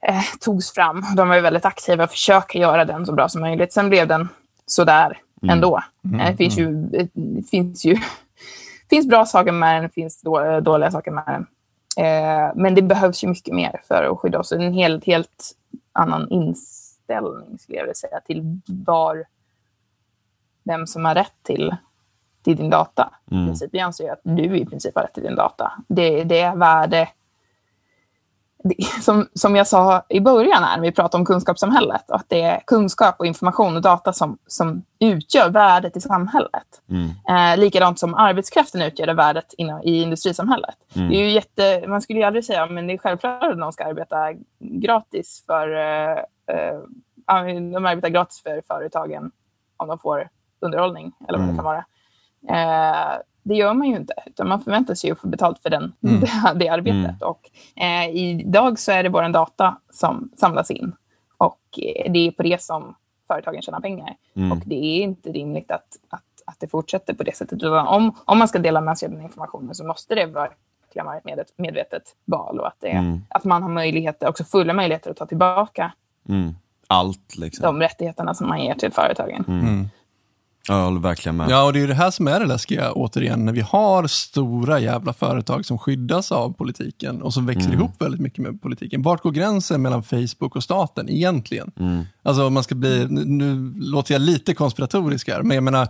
eh, togs fram. De var ju väldigt aktiva och försöker göra den så bra som möjligt. Sen blev den sådär Mm. ändå. Det finns ju, det finns ju finns bra saker med den, det finns då, dåliga saker med den. Eh, men det behövs ju mycket mer för att skydda oss. En helt, helt annan inställning skulle jag vilja säga till var, vem som har rätt till, till din data. Mm. I princip, jag anser att du i princip har rätt till din data. Det, det är värde som, som jag sa i början här, när vi pratade om kunskapssamhället, att det är kunskap och information och data som, som utgör värdet i samhället. Mm. Eh, likadant som arbetskraften utgör det värdet inom, i industrisamhället. Mm. Det är ju jätte, man skulle ju aldrig säga men det är självklart att någon ska arbeta gratis för eh, eh, de arbetar gratis för företagen om de får underhållning eller vad det Mm. kan vara. Eh, det gör man ju inte, utan man förväntar sig att få betalt för den, Mm. det, det arbetet. Och, eh, idag så är det bara data som samlas in och eh, det är på det som företagen tjänar pengar. Mm. Och det är inte rimligt att, att, att det fortsätter på det sättet. Om, om man ska dela med sig av den informationen så måste det vara ett medvetet, medvetet val och att, det, Mm. att man har möjligheter, också fulla möjligheter att ta tillbaka Mm. Allt liksom. de rättigheterna som man ger till företagen. Mm. Ja, jag håller verkligen med. Ja, och det är ju det här som är det läskiga, återigen, när vi har stora jävla företag som skyddas av politiken och som växer Mm. ihop väldigt mycket med politiken. Vart går gränsen mellan Facebook och staten egentligen? Mm. Alltså man ska bli, nu, nu låter jag lite konspiratorisk här, men jag menar,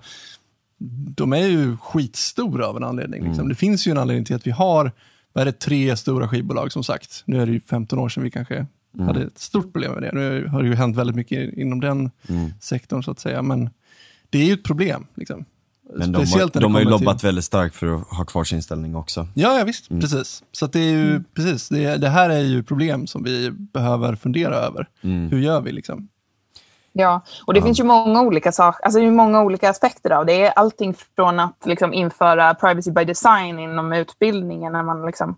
de är ju skitstora av en anledning. Liksom. Mm. Det finns ju en anledning till att vi har, vad är det, tre stora skivbolag som sagt. Nu är det ju 15 år sedan vi kanske Mm. hade ett stort problem med det. Nu har det ju hänt väldigt mycket inom den Mm. sektorn så att säga, men det är ju ett problem. Liksom. Men de, har, när det de har ju kommer till- lobbat väldigt starkt för att ha kvar sin ställning också. Ja, ja visst. Mm. Precis. Så att det är ju, precis, det, det här är ju problem som vi behöver fundera över. Mm. Hur gör vi liksom? Ja, och det Ja. finns ju många olika saker, alltså det är många olika aspekter av det. Det är allting från att liksom införa privacy by design inom utbildningen, när man liksom,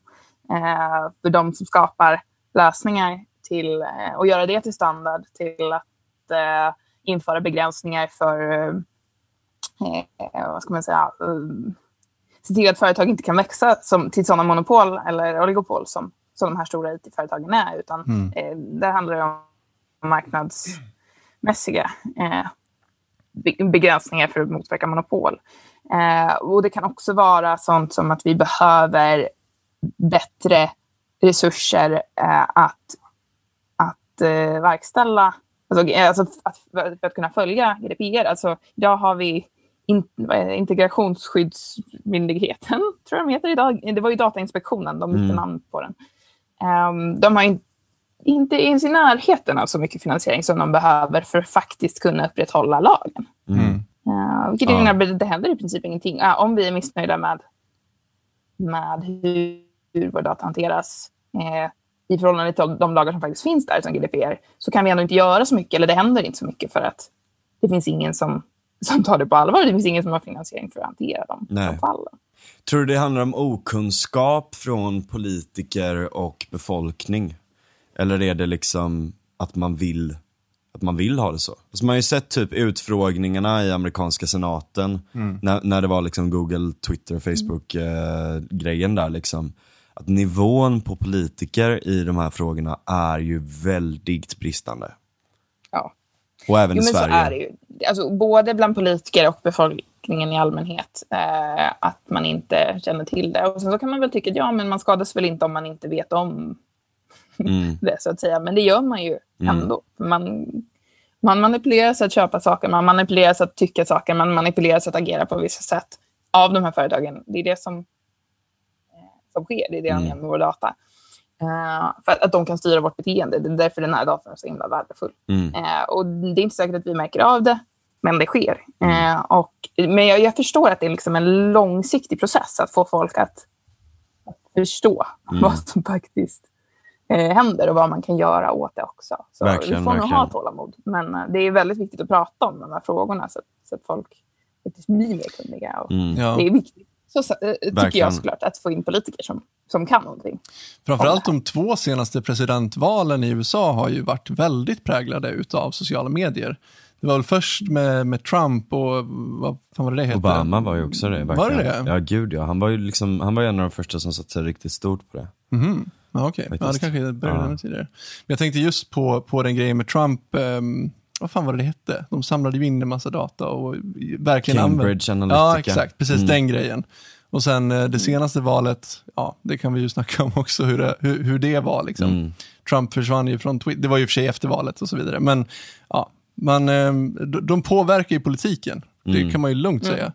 eh, för de som skapar lösningar, till eh, och göra det till standard, till att eh, införa begränsningar för, eh, vad ska man säga, eh, se till att företag inte kan växa som, till sådana monopol eller oligopol som, som de här stora it-företagen är, utan Mm. eh, det handlar om marknadsmässiga eh, be- begränsningar för att motverka monopol. Eh, och det kan också vara sånt som att vi behöver bättre resurser eh, att, att eh, verkställa, alltså, eh, alltså att, för att kunna följa GDPR. Alltså, idag har vi in, Integrationsskyddsmyndigheten, tror jag de heter idag. Det var ju Datainspektionen, de bytte Mm. namn på den. Ehm, de har in, inte ens i närheten av så mycket finansiering som de behöver för att faktiskt kunna upprätthålla lagen. Mm. Uh, vilket Ja. innebär att det händer i princip ingenting. Ja, om vi är missnöjda med, med hur, hur vår data hanteras eh, i förhållande till de lagar som faktiskt finns där, som GDPR, så kan vi ändå inte göra så mycket, eller det händer inte så mycket för att det finns ingen som, som tar det på allvar. Det finns ingen som har finansiering för att hantera de, fallen. Tror du det handlar om okunskap från politiker och befolkning? Eller är det liksom att man vill, att man vill ha det så? Alltså man har ju sett typ utfrågningarna i amerikanska senaten, när, när det var liksom Google, Twitter och Facebook-grejen där liksom. Att nivån på politiker i de här frågorna är ju väldigt bristande. Ja. Och även Jo, i men så Sverige. är det ju. Alltså, både bland politiker och befolkningen i allmänhet. Eh, att man inte känner till det. Och sen så kan man väl tycka att ja, men man skadas väl inte om man inte vet om Mm. det, så att säga. Men det gör man ju Mm. ändå. Man, man manipuleras att köpa saker, man manipuleras att tycka saker, man manipuleras att agera på vissa sätt av de här företagen. Det är det som, som sker, det är det Mm. de gör med vår data. Eh, för att, att de kan styra vårt beteende. Det är därför den här datan är så himla värdefull. Mm. Eh, och det är inte säkert att vi märker av det, men det sker. Eh, och, men jag, jag förstår att det är liksom en långsiktig process att få folk att, att förstå Mm. vad som faktiskt händer och vad man kan göra åt det också. Så Verkligen, vi får nog ha tålamod. Men det är väldigt viktigt att prata om de här frågorna så att, så att folk faktiskt blir mer kunniga. Och Mm. Ja. Det är viktigt. Så, så, eh, tycker Verkligen. jag såklart, att få in politiker som, som kan någonting. Framförallt de två senaste presidentvalen i USA har ju varit väldigt präglade utav sociala medier. Det var väl först med, med Trump och vad fan var det det hette? Obama var ju också det. Var verkligen. det det? Ja, gud ja. Han var ju liksom, han var en av de första som satte sig riktigt stort på det. Mhm. Ja, okej. Ja, det kanske började Ja. tidigare. Men jag tänkte just på, på den grejen med Trump. ehm, vad fan var det det hette? De samlade ju in en massa data och verkligen Cambridge använde... Analytica. Ja, exakt. Precis Mm. den grejen. Och sen eh, det senaste valet, ja, det kan vi ju snacka om också, hur det, hur, hur det var. Liksom. Mm. Trump försvann ju från Twitter, det var ju för sig efter valet och så vidare. Men ja, man, eh, de, påverkar ju politiken, det Mm. kan man ju lugnt säga.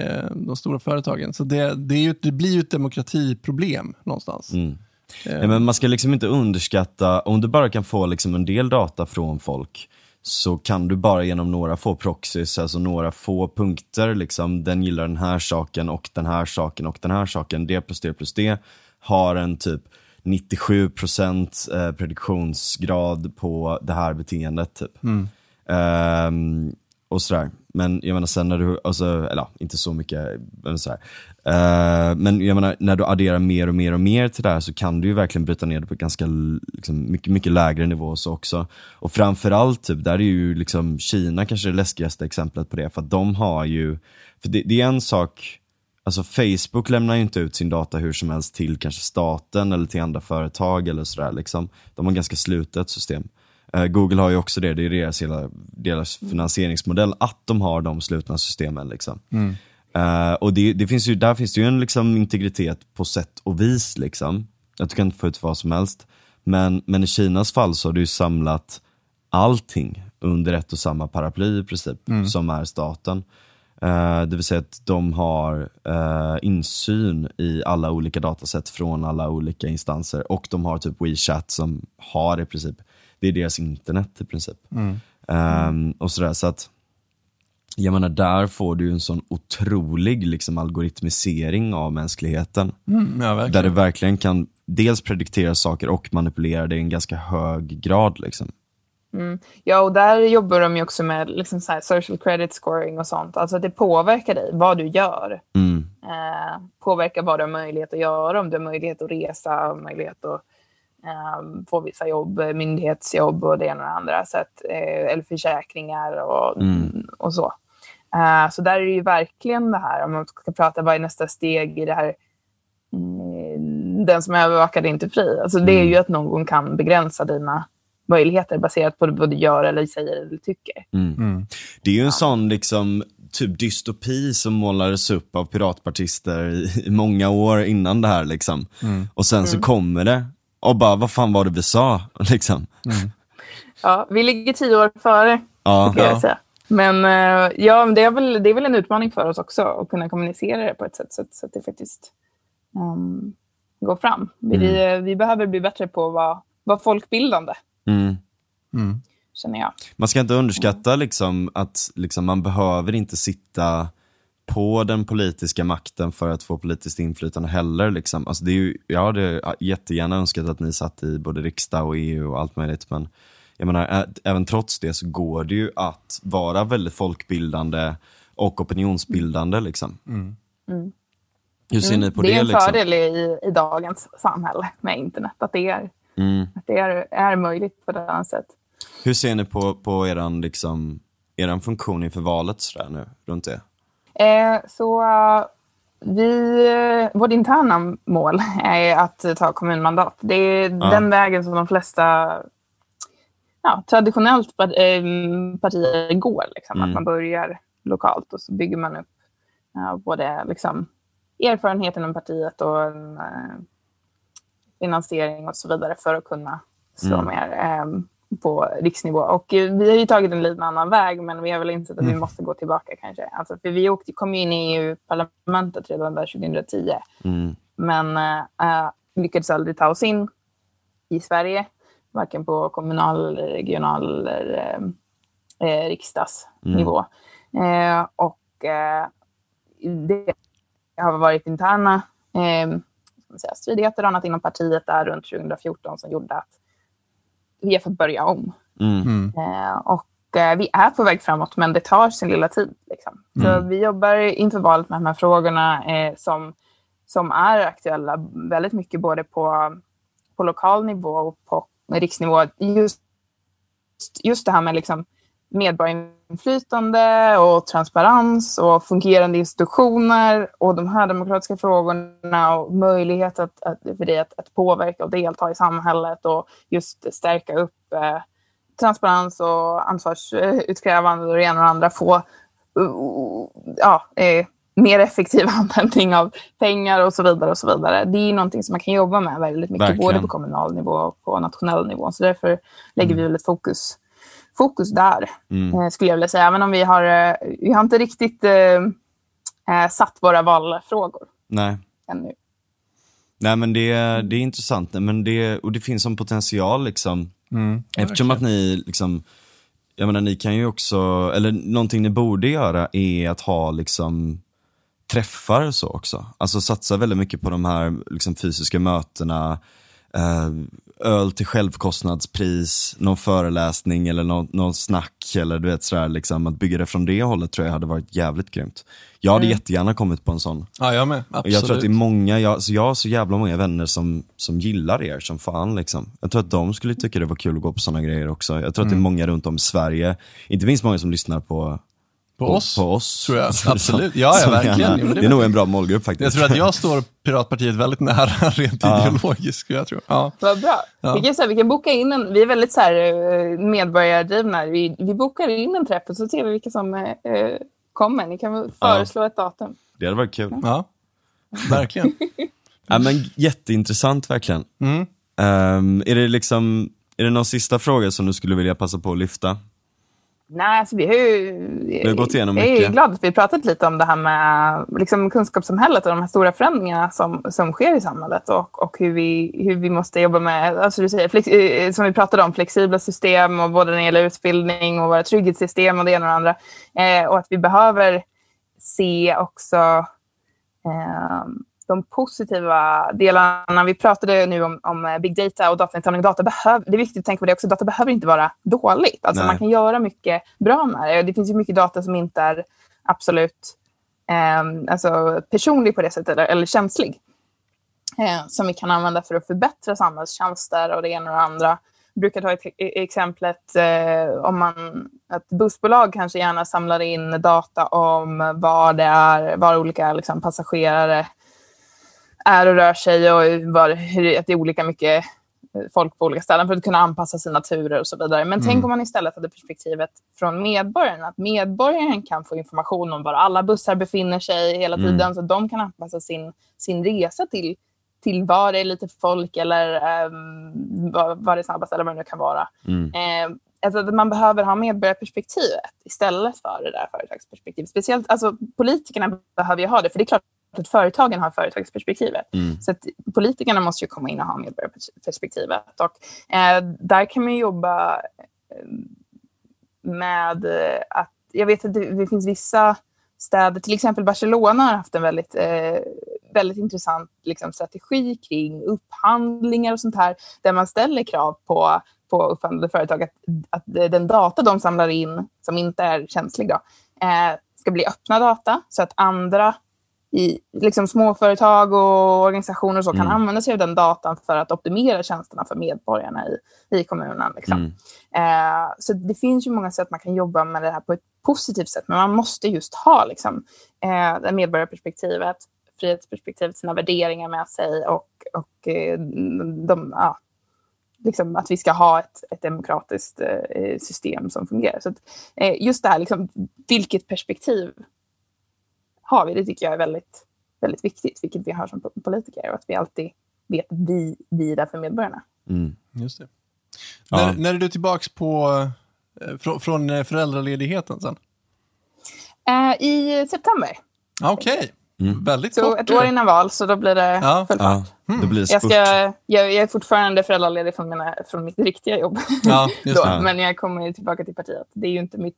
Eh, de stora företagen. Så det, det, är ju, det blir ju ett demokratiproblem någonstans. Mm. Eh, Nej, men man ska liksom inte underskatta, om du bara kan få liksom en del data från folk så kan du bara genom några få proxies, alltså några få punkter, liksom, den gillar den här saken och den här saken och den här saken, det plus det plus det, har en typ 97% eh, prediktionsgrad på det här beteendet. Typ. Mm. Ehm, och sådär. Men jag menar sen när du, alltså, eller inte så mycket, men sådär. Uh, eh, men jag menar när du adderar mer och mer och mer till det här så kan du ju verkligen bryta ner det på ganska liksom, mycket, mycket lägre nivå så också. Och framförallt, typ, där är ju liksom Kina kanske det läskigaste exemplet på det, för att de har ju, för det, det är en sak, Alltså Facebook lämnar ju inte ut sin data hur som helst till kanske staten eller till andra företag eller sådär liksom. De har ganska slutet system. Eh, Google har ju också det, det är deras, hela, deras finansieringsmodell, att de har de slutna systemen. Liksom. Eh, och det, det finns ju, där finns det ju en liksom, integritet på sätt och vis. Liksom. Att du kan inte få ut vad som helst. Men, men i Kinas fall så har du samlat allting under ett och samma paraply i princip, som är staten. Eh, det vill säga att de har eh, insyn i alla olika dataset från alla olika instanser och de har typ WeChat som har i princip, det är deras internet i princip. Ehm, och sådär, så att jag menar där får du en sån otrolig liksom, algoritmisering av mänskligheten. Mm, ja. Där du verkligen kan dels prediktera saker och manipulera det i en ganska hög grad. Liksom. Ja, och där jobbar de ju också med liksom så här social credit scoring och sånt. Alltså att det påverkar dig, vad du gör. Mm. Eh, påverkar vad du har möjlighet att göra, om du har möjlighet att resa, möjlighet att eh, få vissa jobb, eh, myndighetsjobb och det ena och det andra. Så att, eh, eller försäkringar och, Mm. och så. Eh, så där är det ju verkligen det här, om man ska prata vad är nästa steg i det här mm, den som är övervakad är inte fri. Alltså det är Mm. ju att någon kan begränsa dina möjligheter baserat på vad du gör eller säger eller tycker. Mm. Det är ju en sån liksom typ dystopi som målades upp av piratpartister i, i många år innan det här liksom. Och sen så kommer det och bara, vad fan var det vi sa? Liksom. Ja, vi ligger tio år före, Ja, Ja. jag säga. Men eh, ja, det är, väl, det är väl en utmaning för oss också att kunna kommunicera det på ett sätt så att, så att det faktiskt um, går fram. Vi, vi, vi behöver bli bättre på att vara, vara folkbildande, mm. Mm. känner jag. Man ska inte underskatta liksom att liksom, man behöver inte sitta på den politiska makten för att få politiskt inflytande heller. Liksom. Alltså, det är ju, jag hade jättegärna önskat att ni satt i både riksdag och EU och allt möjligt, men jag menar, även trots det så går det ju att vara väldigt folkbildande och opinionsbildande. Liksom. Hur ser ni på det? det är en liksom? fördel i, i dagens samhälle med internet, att det är, Mm. att det är, är möjligt på det här sätt. Hur ser ni på, på eran, liksom, eran funktion inför valet sådär nu, runt det? Eh, så eh, vi, eh, vårt interna mål är att ta kommunmandat. Det är den vägen som de flesta ja, traditionellt part, partier går. Liksom. Mm. Att man börjar lokalt och så bygger man upp eh, både liksom, erfarenhet inom partiet och en, eh, finansiering och så vidare för att kunna slå Mm. mer eh, på riksnivå. Och eh, vi har ju tagit en liten annan väg, men vi har väl insett att vi måste gå tillbaka kanske. Alltså, för vi åkte, kom ju in i EU-parlamentet redan där 2010, Mm. men eh, lyckades aldrig ta oss in i Sverige, varken på kommunal, regional eller eh, riksdagsnivå. Eh, och eh, det har varit interna eh, stridigheter och annat inom partiet där runt 2014 som gjorde att vi har fått börja om. Mm. Mm. Eh, och eh, vi är på väg framåt, men det tar sin lilla tid. Liksom. Så vi jobbar inför valet med de här frågorna eh, som, som är aktuella väldigt mycket både på, på lokal nivå och på riksnivå. Just, just det här med liksom medborgarinflytande och transparens och fungerande institutioner och de här demokratiska frågorna och möjlighet att, att, för dig att, att påverka och delta i samhället och just stärka upp eh, transparens och ansvarsutkrävande och det ena och det andra få uh, ja, eh, mer effektiv användning av pengar och så vidare. och så vidare. Det är någonting som man kan jobba med väldigt mycket, Verkligen. både på kommunal nivå och på nationell nivå. Så därför lägger vi väldigt fokus, fokus där, Mm. eh, skulle jag vilja säga. Även om vi har, eh, vi har inte riktigt eh, eh, satt våra valfrågor Nej. ännu. Nej men det, det är intressant, men det, och det finns en potential liksom. Mm. Eftersom att ni liksom, jag menar ni kan ju också, eller någonting ni borde göra är att ha liksom träffar och så också. Alltså satsa väldigt mycket på de här liksom, fysiska mötena, eh, öl till självkostnadspris, någon föreläsning eller någon, någon snack eller du vet sådär liksom, att bygga det från det hållet tror jag hade varit jävligt grymt. Jag hade jättegärna kommit på en sån. Ja, jag med. Absolut. Jag tror att det är många, jag, så jag har så jävla många vänner som, som gillar er som fan liksom. Jag tror att de skulle tycka det var kul att gå på sådana grejer också. Jag tror att det är många runt om i Sverige, inte minst många som lyssnar på, på oss. på oss. tror jag. Absolut. Ja, ja, verkligen. Jo, det det är nog en bra målgrupp faktiskt. Jag tror att jag står Piratpartiet väldigt nära rent Ja. ideologiskt. Jag tror. Ja. Vad bra. Ja. Vi, kan, så här, vi kan boka in en, vi är väldigt så här, eh, medborgardrivna. Vi, vi bokar in en träff och så ser vi vilka som eh, eh, kommer. Ni kan väl Ja. föreslå ett datum. Det hade varit kul. ja, verkligen. Ja, men jätteintressant verkligen. Mm. Ehm, är det liksom, är det någon sista fråga som du skulle vilja passa på att lyfta? Nej, alltså vi har ju... Vi har gått igenom Jag är mycket. glad att vi pratat lite om det här med liksom, kunskapssamhället och de här stora förändringarna som, som sker i samhället och, och hur, vi, hur vi måste jobba med, alltså du säger, flex, eh, som vi pratade om, flexibla system och både när det gäller utbildning och våra trygghetssystem och det ena och det andra. Eh, och att vi behöver se också eh, de positiva delarna. Vi pratade nu om, om eh, big data och datainsamling. Data behöv, det är viktigt att tänka på det också. Data behöver inte vara dåligt. Alltså Nej. man kan göra mycket bra med det. Det finns ju mycket data som inte är absolut eh, alltså personlig på det sättet eller, eller känslig. Eh, som vi kan använda för att förbättra samhällstjänster och det ena och det andra. Jag brukar ta ett, e- exemplet eh, om man, ett bussbolag kanske gärna samlar in data om var det är, var olika liksom, passagerare är och rör sig och var, hur, att det är olika mycket eh, folk på olika ställen för att kunna anpassa sina turer och så vidare. Men tänk om man istället hade perspektivet från medborgaren, att medborgaren kan få information om var alla bussar befinner sig hela Mm. tiden så att de kan anpassa sin, sin resa till, till var det är lite folk eller um, var, var det är snabbast eller vad det nu kan vara. Mm. Eh, alltså att man behöver ha medborgarperspektivet istället för det där företagsperspektivet. Speciellt, alltså politikerna behöver ju ha det, för det är klart att företagen har företagsperspektivet. Mm. Så att politikerna måste ju komma in och ha medborgarperspektivet. Och, eh, där kan man jobba eh, med att, jag vet att det, det finns vissa städer, till exempel Barcelona har haft en väldigt, eh, väldigt intressant liksom, strategi kring upphandlingar och sånt här, där man ställer krav på, på upphandlade företag att, att den data de samlar in, som inte är känslig, då, eh, ska bli öppna data, så att andra i liksom småföretag och organisationer och så kan Mm. använda sig av den datan för att optimera tjänsterna för medborgarna i, i kommunen. Liksom. Mm. Eh, så det finns ju många sätt man kan jobba med det här på ett positivt sätt, men man måste just ha liksom, eh, det medborgarperspektivet, frihetsperspektivet, sina värderingar med sig och, och eh, de, ja, liksom att vi ska ha ett, ett demokratiskt eh, system som fungerar. Så att, eh, just det här, liksom, vilket perspektiv har vi? Det tycker jag är väldigt, väldigt viktigt, vilket vi har som po- politiker och att vi alltid vet att vi, vi är där för medborgarna. Mm. Just det. Ja. När, när är du tillbaks på, eh, från, från eh, föräldraledigheten sen? Eh, I september, Ah, Okej, Mm. väldigt så kort. ett år innan val, så då blir det Ja. Ja, fart. då blir det Jag, ska, jag, jag är fortfarande föräldraledig från, mina, från mitt riktiga jobb. Ja, just då, det. Men jag kommer tillbaka till partiet. Det är ju inte mitt...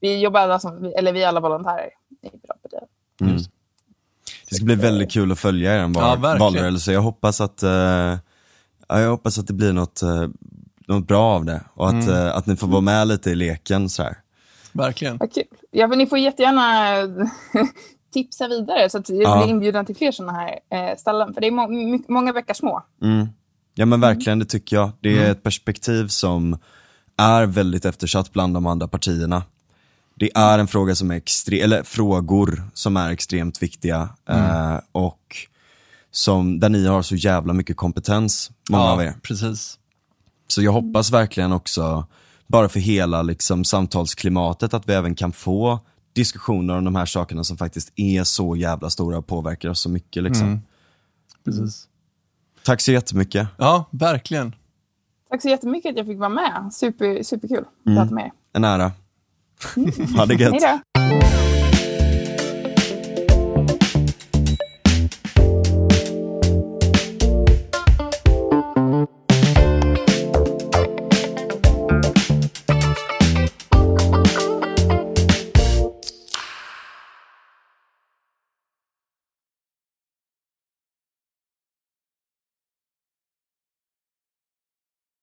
Vi jobbar alla som, eller vi är alla volontärer i Piratpartiet. Mm. Det ska bli väldigt kul att följa er Ja, val verkligen. valrörelse. Jag hoppas att, eh, ja, jag hoppas att det blir något, eh, något bra av det och att, Mm. eh, att ni får vara med lite i leken sådär. Verkligen. Kul. Ja, men ni får jättegärna tipsa vidare så att jag Ja. blir inbjuden till fler sådana här eh, ställen. För det är må många bäckar små. Mm. Ja men verkligen, det tycker jag. Det är ett perspektiv som är väldigt eftersatt bland de andra partierna. Det är en fråga som är extre- eller frågor som är extremt viktiga eh, och som, där ni har så jävla mycket kompetens, många av er. precis. Så jag hoppas verkligen också bara för hela liksom, samtalsklimatet, att vi även kan få diskussioner om de här sakerna som faktiskt är så jävla stora och påverkar oss så mycket. Liksom. Mm. Precis. Tack så jättemycket. Ja, verkligen. Tack så jättemycket att jag fick vara med. Super, superkul att Mm. prata med er. En ära ha det gött. Hej då!